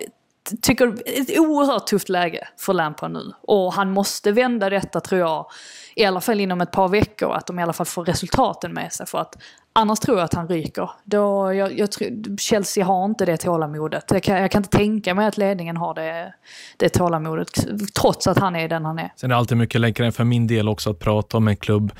tycker ett oerhört tufft läge för Lampard nu. Och han måste vända detta tror jag i alla fall inom ett par veckor, att de i alla fall får resultaten med sig. För att annars tror jag att han ryker. Då, jag, jag Chelsea har inte det tålamodet. Jag kan, jag kan inte tänka mig att ledningen har det, det tålamodet, trots att han är den han är. Sen är det alltid mycket lättare för min del också att prata om en klubb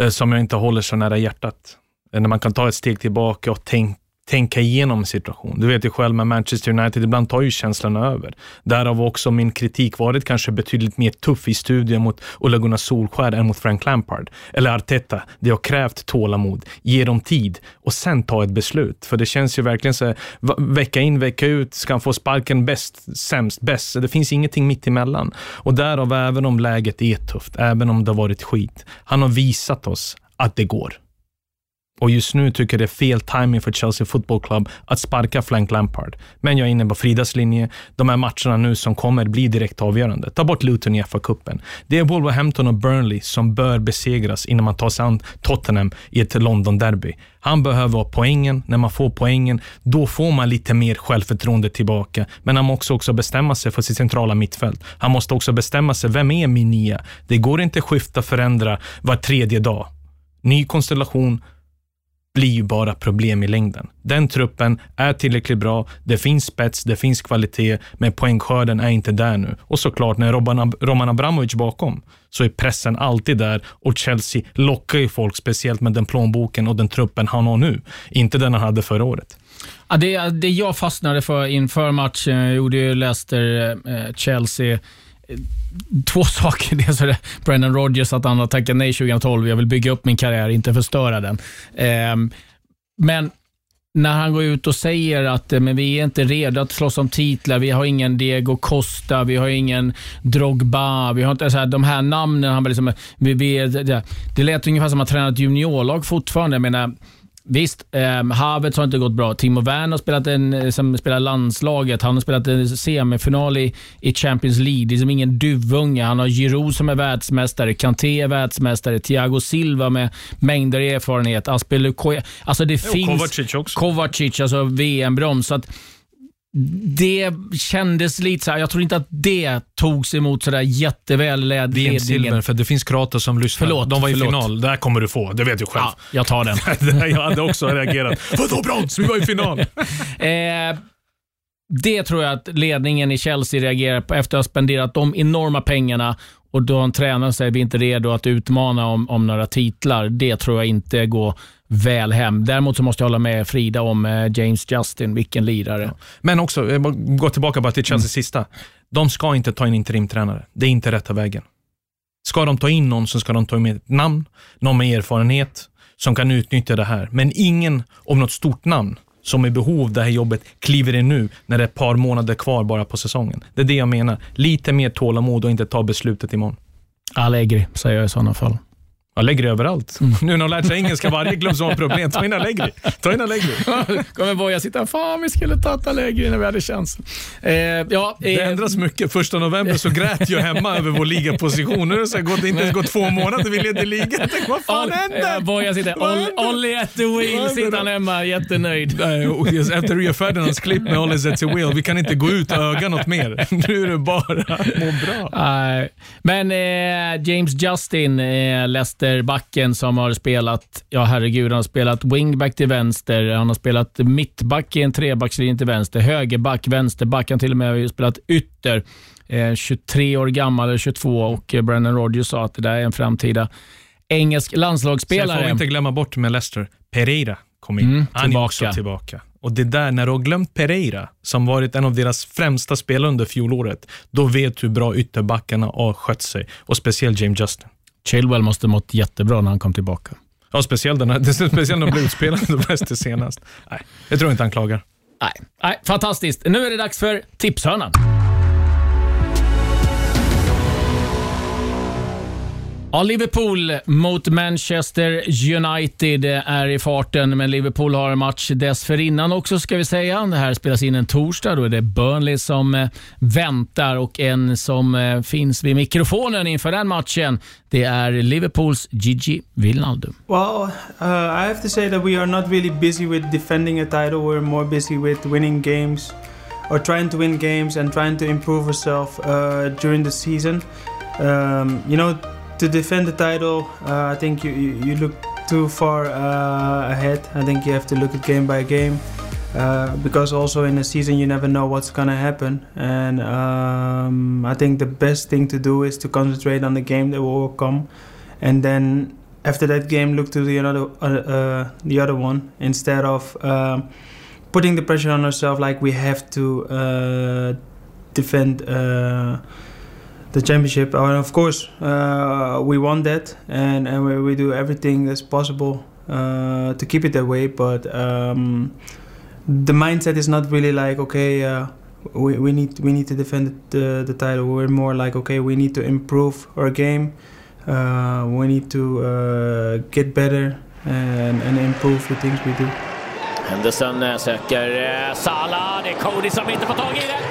eh, som jag inte håller så nära hjärtat. Eh, när man kan ta ett steg tillbaka och tänka tänka igenom situationen. Du vet ju själv med Manchester United, ibland tar ju känslorna över. Därav också min kritik varit kanske betydligt mer tuff i studien mot Ola Gunnar Solskär än mot Frank Lampard. Eller Arteta. Det har krävt tålamod, ge dem tid och sen ta ett beslut. För det känns ju verkligen så vecka in, vecka ut, ska han få sparken bäst, sämst, bäst. Det finns ingenting mitt emellan. Och därav, även om läget är tufft, även om det har varit skit, han har visat oss att det går. Och just nu tycker jag det är fel timing för Chelsea Football Club att sparka Frank Lampard. Men jag är inne på Fridas linje. De här matcherna nu som kommer blir direkt avgörande. Ta bort Luton i FA-cupen. Det är Wolverhampton och Burnley som bör besegras innan man tar sig an Tottenham i ett London-derby. Han behöver ha poängen. När man får poängen, då får man lite mer självförtroende tillbaka. Men han måste också bestämma sig för sitt centrala mittfält. Han måste också bestämma sig, vem är min nia? Det går inte skifta, förändra var tredje dag. Ny konstellation, blir ju bara problem i längden. Den truppen är tillräckligt bra, det finns spets, det finns kvalitet, men poängskörden är inte där nu. Och såklart, när Roman, Roman Abramovic bakom, så är pressen alltid där och Chelsea lockar ju folk, speciellt med den plånboken och den truppen han har nu. Inte den han hade förra året. Ja, det, det jag fastnade för inför matchen, gjorde ju Leicester-Chelsea, eh, två saker. Dels är det Brendan Rodgers att han har tackat nej 2012. Jag vill bygga upp min karriär, inte förstöra den. Eh, men när han går ut och säger att eh, men vi är inte redo att slåss om titlar, vi har ingen Diego Costa, vi har ingen Drogba, vi har inte så här, de här namnen. Han liksom, vi, vi, det, det lät ungefär som att han tränat juniorlag fortfarande. Jag menar, Visst, eh, Havertz har inte gått bra. Timo Werner har spelat en, eh, som spelar landslaget. Han har spelat en semifinal i, i Champions League. Det är som ingen duvunge. Han har Giroud som är världsmästare, Kanté är världsmästare, Thiago Silva med mängder erfarenhet, Aspelukoi. Alltså det jo, finns... Kovacic också. Kovacic, alltså VM-brons det kändes lite så här, jag tror inte att det togs emot sådär jätteväl. VM silver, för det finns kroater som lyssnar. Förlåt, De var i förlåt. final. Det här kommer du få, det vet du själv. Ja, jag tar den. jag hade också reagerat. Vadå brons? Vi var i final. eh, det tror jag att ledningen i Chelsea reagerar på efter att ha spenderat de enorma pengarna och då en tränare säger vi inte är redo att utmana om, om några titlar. Det tror jag inte går väl hem. Däremot så måste jag hålla med Frida om eh, James Justin, vilken lirare. Ja. Men också, gå tillbaka bara till Chelsea mm. sista. De ska inte ta in interimtränare. Det är inte rätta vägen. Ska de ta in någon så ska de ta in ett namn, någon med erfarenhet som kan utnyttja det här. Men ingen om något stort namn som är i behov av det här jobbet kliver in nu när det är ett par månader kvar bara på säsongen. Det är det jag menar. Lite mer tålamod och inte ta beslutet imorgon. Allegri säger jag i sådana fall. Allegri överallt. Mm. Nu när de lärt sig engelska, varje klubb som har problem, ta in Allegri. Ta in Allegri. kommer Boja sitta, fan vi skulle tagit Allegri när vi hade chansen. Eh, ja, eh, det ändras mycket. Första november så grät jag hemma över vår ligaposition. Nu har det gått, inte ens gått två månader, vi leder ligan. Tänk, vad fan All, händer? Eh, Boja sitter, Olli at the wheel sitter han hemma, jättenöjd. Efter Rio Ferdinands klipp med Olli at the wheel, vi kan inte gå ut och öga något mer. Nu är det bara må bra. Nej. Men eh, James Justin, eh, Leicester-backen som har spelat, ja herregud, han har spelat wingback till vänster, han har spelat mittback i en trebackslinje till vänster, högerback, vänsterback, han till och med har spelat ytter. Eh, 23 år gammal, eller 22, och eh, Brennan Rodgers sa att det där är en framtida engelsk landslagsspelare. Sen får vi inte glömma bort med Leicester, Pereira kom in. Mm, han är också tillbaka. Och det där, när du har glömt Pereira, som varit en av deras främsta spelare under fjolåret, då vet du hur bra ytterbackarna har skött sig. Och speciellt James Justin. Chilwell måste mått jättebra när han kom tillbaka. Ja, speciellt, när de blev utspelade bäst senast. Nej, jag tror inte han klagar. Nej. Nej, fantastiskt. Nu är det dags för tipshörnan. Ja, Liverpool mot Manchester United är i farten, men Liverpool har en match dessförinnan också ska vi säga. Det här spelas in en torsdag. Då är det Burnley som eh, väntar och en som eh, finns vid mikrofonen inför den matchen. Det är Liverpools Gigi Wijnaldum. Well, uh, I have to say that we are not really busy with defending a title. We're more busy with winning games or trying to win games and trying to improve ourselves uh, during the season. Um, you know, to defend the title, uh, I think you, you, you, look too far uh, ahead. I think you have to look at game by game. Uh, because also in a season you never know what's gonna happen, and um, I think the best thing to do is to concentrate on the game that will come, and then after that game look to the other uh, uh, the other one instead of uh, putting the pressure on ourselves like we have to defend the championship. And of course, uh, we want that, and and we, we do everything that's possible uh, to keep it that way. But um, the mindset is not really like okay. Uh, we, we need we need to defend the, the title. We're more like okay, we need to improve our game. Uh, we need to uh, get better and, and improve the things we do. Henderson eh, söker Salah. Det är Cody som inte får tag i det.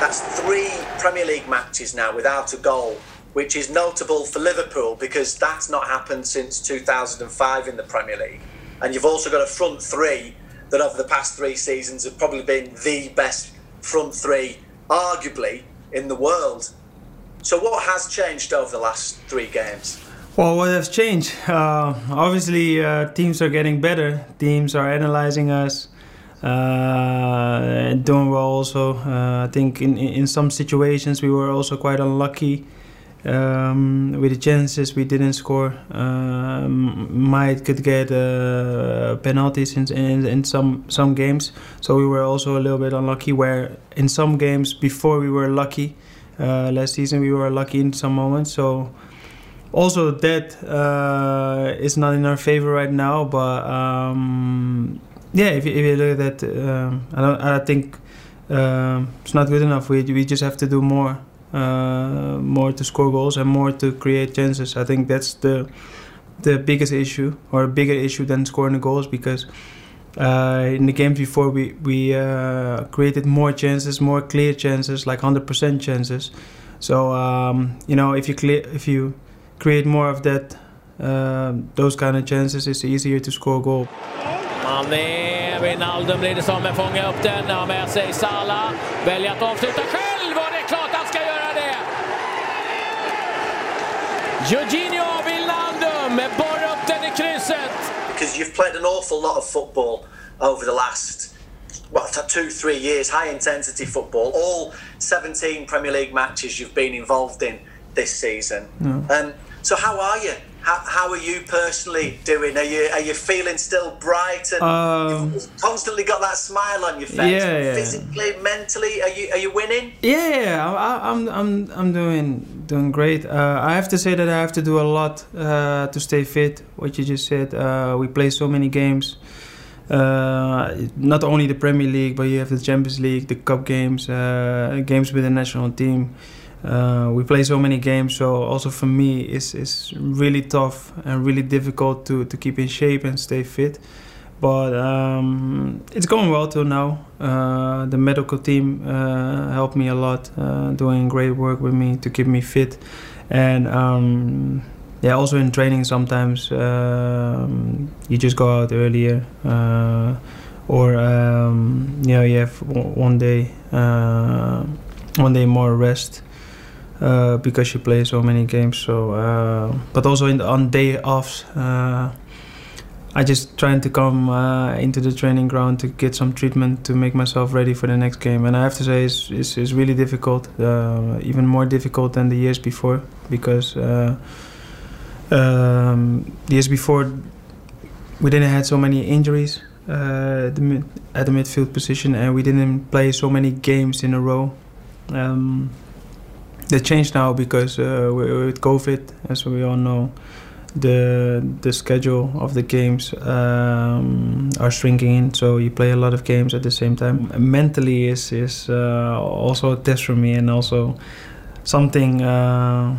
That's three Premier League matches now without a goal. Which is notable for Liverpool because that's not happened since 2005 in the Premier League. And you've also got a front three that over the past three seasons have probably been the best front three, arguably, in the world. So, what has changed over the last three games? Well, what has changed? Uh, obviously, uh, teams are getting better. Teams are analyzing us, uh, doing well. Also, uh, I think in in some situations we were also quite unlucky um, with the chances we didn't score. Um, might could get uh, penalties in, in in some some games, so we were also a little bit unlucky. Where in some games before we were lucky. Uh, last season we were lucky in some moments. So also that uh, is not in our favor right now. But um, yeah, if, if you look at that, um, I don't. I think um, it's not good enough. We we just have to do more, uh, more to score goals and more to create chances. I think that's the the biggest issue or a bigger issue than scoring the goals because. Uh, in the games before, we we uh, created more chances, more clear chances, like hundred percent chances. So um, you know, if you clear, if you create more of that, uh, those kind of chances, it's easier to score a goal. Man är Wijnaldum blir det som, men fångar upp den, har med sig Salah, väljer att avsluta själv och det är klart han ska göra det! Jorginho Wijnaldum borrar upp den i krysset! Because you've played an awful lot of football over the last well, two, three years, high intensity football. All 17 Premier League matches you've been involved in this season. Um, so how are you? How, how are you personally doing? Are you are you feeling still bright and Um, you've constantly got that smile on your face? Yeah, yeah. Physically, mentally, are you are you winning? Yeah, yeah, I, I'm, I'm, I'm doing, doing great. Uh, I have to say that I have to do a lot uh, to stay fit. What you just said, uh, we play so many games. Uh, not only the Premier League, but you have the Champions League, the Cup games, uh, games with the national team. Uh, we play so many games, so also for me, it's, it's really tough and really difficult to, to keep in shape and stay fit. But um, it's going well till now. Uh, the medical team uh, helped me a lot, uh, doing great work with me to keep me fit. And um, yeah, also in training, sometimes um, you just go out earlier, uh, or um, you know, you have one day, uh, one day more rest. Uh, because you play so many games, so but also the, on day offs, I just trying to come uh, into the training ground to get some treatment to make myself ready for the next game. And I have to say, it's, it's, it's really difficult, uh, even more difficult than the years before, because uh, um, the years before we didn't have so many injuries uh, the mid, at the midfield position, and we didn't play so many games in a row. Um, that changed now because uh, with COVID, as we all know the the schedule of the games um, are shrinking in, so you play a lot of games at the same time. Mentally is is uh, also a test for me, and also something uh,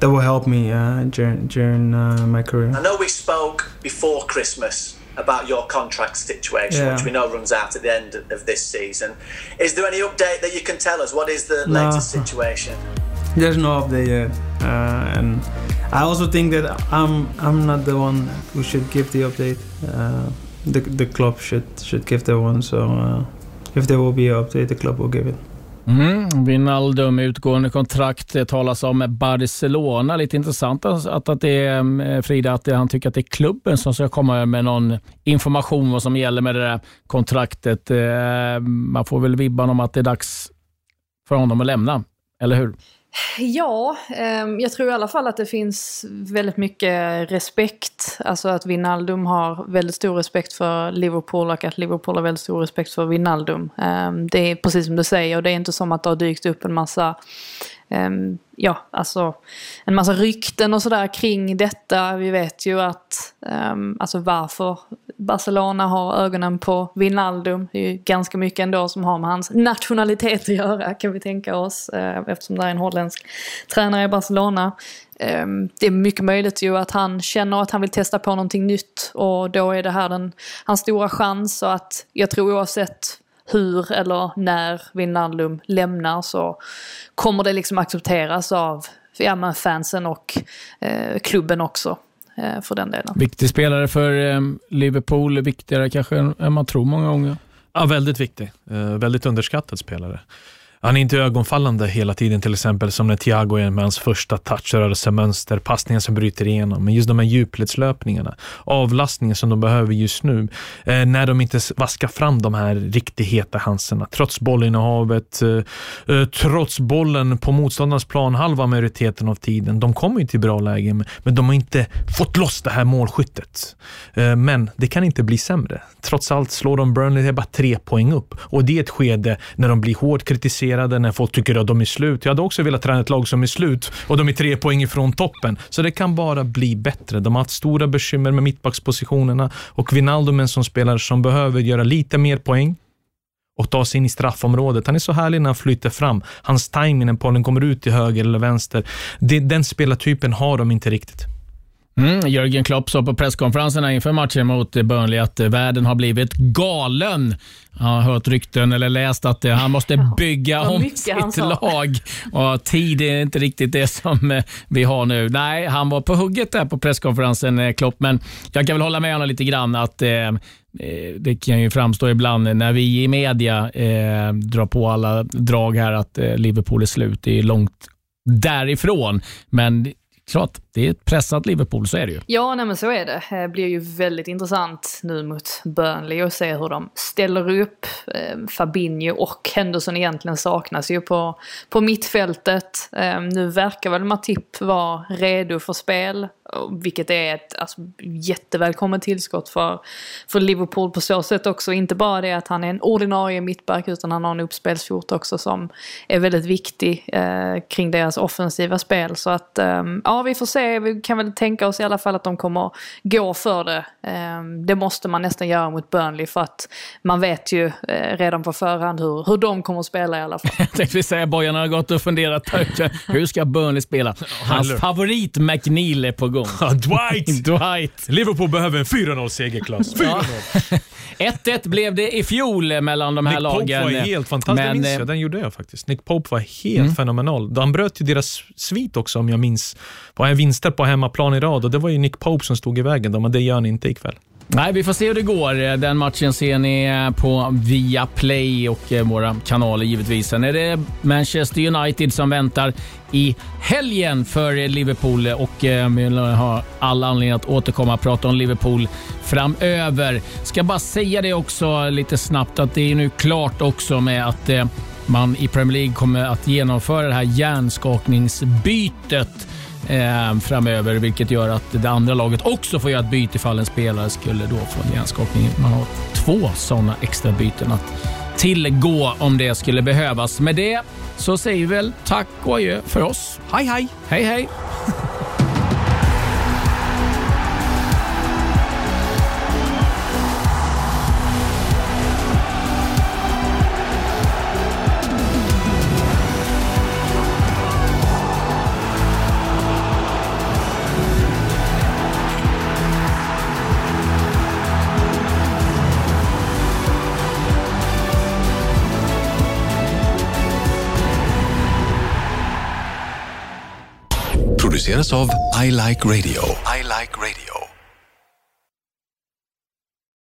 that will help me uh, during during uh, my career. I know we spoke before Christmas about your contract situation, yeah. which we know runs out at the end of this season. Is there any update that you can tell us? What is the latest situation? There's no update yet, uh, and I also think that I'm I'm not the one who should give the update. Uh, the the club should should give the one. So uh, if there will be an update, the club will give it. Mm, Wijnaldum, utgående kontrakt, det talas om Barcelona. Lite intressant att, att det är, mm, Frida, att han tycker att det är klubben som ska komma med någon information vad som gäller med det där kontraktet. Eh, man får väl vibban om att det är dags för honom att lämna, eller hur? Ja, ehm, jag tror i alla fall att det finns väldigt mycket respekt. Alltså att Wijnaldum har väldigt stor respekt för Liverpool och att Liverpool har väldigt stor respekt för Wijnaldum. Ehm, det är precis som du säger, och det är inte som att det har dykt upp en massa Ehm, ja, alltså en massa rykten och sådär kring detta. Vi vet ju att, um, alltså varför Barcelona har ögonen på Wijnaldum. Det är ju ganska mycket ändå som har med hans nationalitet att göra kan vi tänka oss. Uh, eftersom det är en holländsk tränare i Barcelona. Um, det är mycket möjligt ju att han känner att han vill testa på någonting nytt och då är det här den, hans stora chans. Och att jag tror oavsett hur eller när Wijnaldum lämnar så kommer det liksom accepteras av ja, fansen och eh, klubben också. Eh, för den delen. Viktig spelare för eh, Liverpool, viktigare kanske än man tror många gånger. Ja, väldigt viktig. Eh, väldigt underskattad spelare. Han är inte ögonfallande hela tiden, till exempel som när Thiago är med hans första touch, rörelsemönster, passningen som bryter igenom. Men just de här djupledslöpningarna, avlastningen som de behöver just nu, eh, när de inte vaskar fram de här riktigt heta chanserna. Trots bollinnehavet, eh, eh, trots bollen på motståndarnas plan halva majoriteten av tiden. De kommer ju till bra lägen, men de har inte fått loss det här målskyttet. Eh, men det kan inte bli sämre. Trots allt slår de Burnley bara tre poäng upp och det är ett skede när de blir hårt kritiserade frustrerade när folk tycker att de är slut. Jag hade också velat träna ett lag som är slut och de är tre poäng ifrån toppen. Så det kan bara bli bättre. De har haft stora bekymmer med mittbackspositionerna och Wijnaldum är en sån spelare som behöver göra lite mer poäng och ta sig in i straffområdet. Han är så härlig när han flyter fram. Hans timing när bollen kommer ut till höger eller vänster. Det, den spelartypen har de inte riktigt. Mm, Jörgen Klopp sa på presskonferenserna inför matchen mot Burnley att världen har blivit galen. Jag har hört rykten eller läst att han måste bygga om sitt lag. Och tid är inte riktigt det som eh, vi har nu. Nej, han var på hugget där på presskonferensen, eh, Klopp, men jag kan väl hålla med honom lite grann att eh, eh, det kan ju framstå ibland när vi i media eh, drar på alla drag här att eh, Liverpool är slut. Det är långt därifrån, men klart, det är ett pressat Liverpool, så är det ju. Ja, nej men så är det. Det blir ju väldigt intressant nu mot Burnley och se hur de ställer upp. Ehm, Fabinho och Henderson egentligen saknas ju på, på mittfältet. Ehm, nu verkar väl Matip vara redo för spel. Vilket är ett alltså, jättevälkommet tillskott för, för Liverpool på så sätt också. Inte bara det att han är en ordinarie mittback utan han har en uppspelsfot också som är väldigt viktig eh, kring deras offensiva spel. Så att eh, ja, vi får se, vi kan väl tänka oss i alla fall att de kommer gå för det. Ehm, det måste man nästan göra mot Burnley för att man vet ju eh, redan på förhand hur, hur de kommer att spela i alla fall. Jag tänkte säga Bojan har gått och funderat hur ska Burnley spela? Hans favorit McNeil är på gång. Dwight! Dwight! Liverpool behöver en 4-0-seger, Klas. 4-0! 1-1 blev det i fjol mellan de här Nick lagen. Pope var helt fantastisk. Men, den, minns eh, jag, den gjorde jag faktiskt. Nick Pope var helt Mm. fenomenal. Han bröt ju deras svit också om jag minns. På en vinster på hemmaplan i rad och det var ju Nick Pope som stod i vägen. då, Men det gör han inte ikväll. Nej, vi får se hur det går. Den matchen ser ni på Viaplay och eh, våra kanaler givetvis. Sen är det Manchester United som väntar i helgen för Liverpool och eh, vi har all anledning att återkomma och prata om Liverpool framöver. Ska bara säga det också lite snabbt att det är nu klart också med att eh, man i Premier League kommer att genomföra det här hjärnskakningsbytet eh, framöver, vilket gör att det andra laget också får göra ett byte ifall en spelare skulle då få en hjärnskakning. Man har två sådana extra byten att tillgå om det skulle behövas. Med det så säger vi väl tack och adjö för oss. Hej, hej! Hej, hej! Produceras av I Like Radio. I like radio.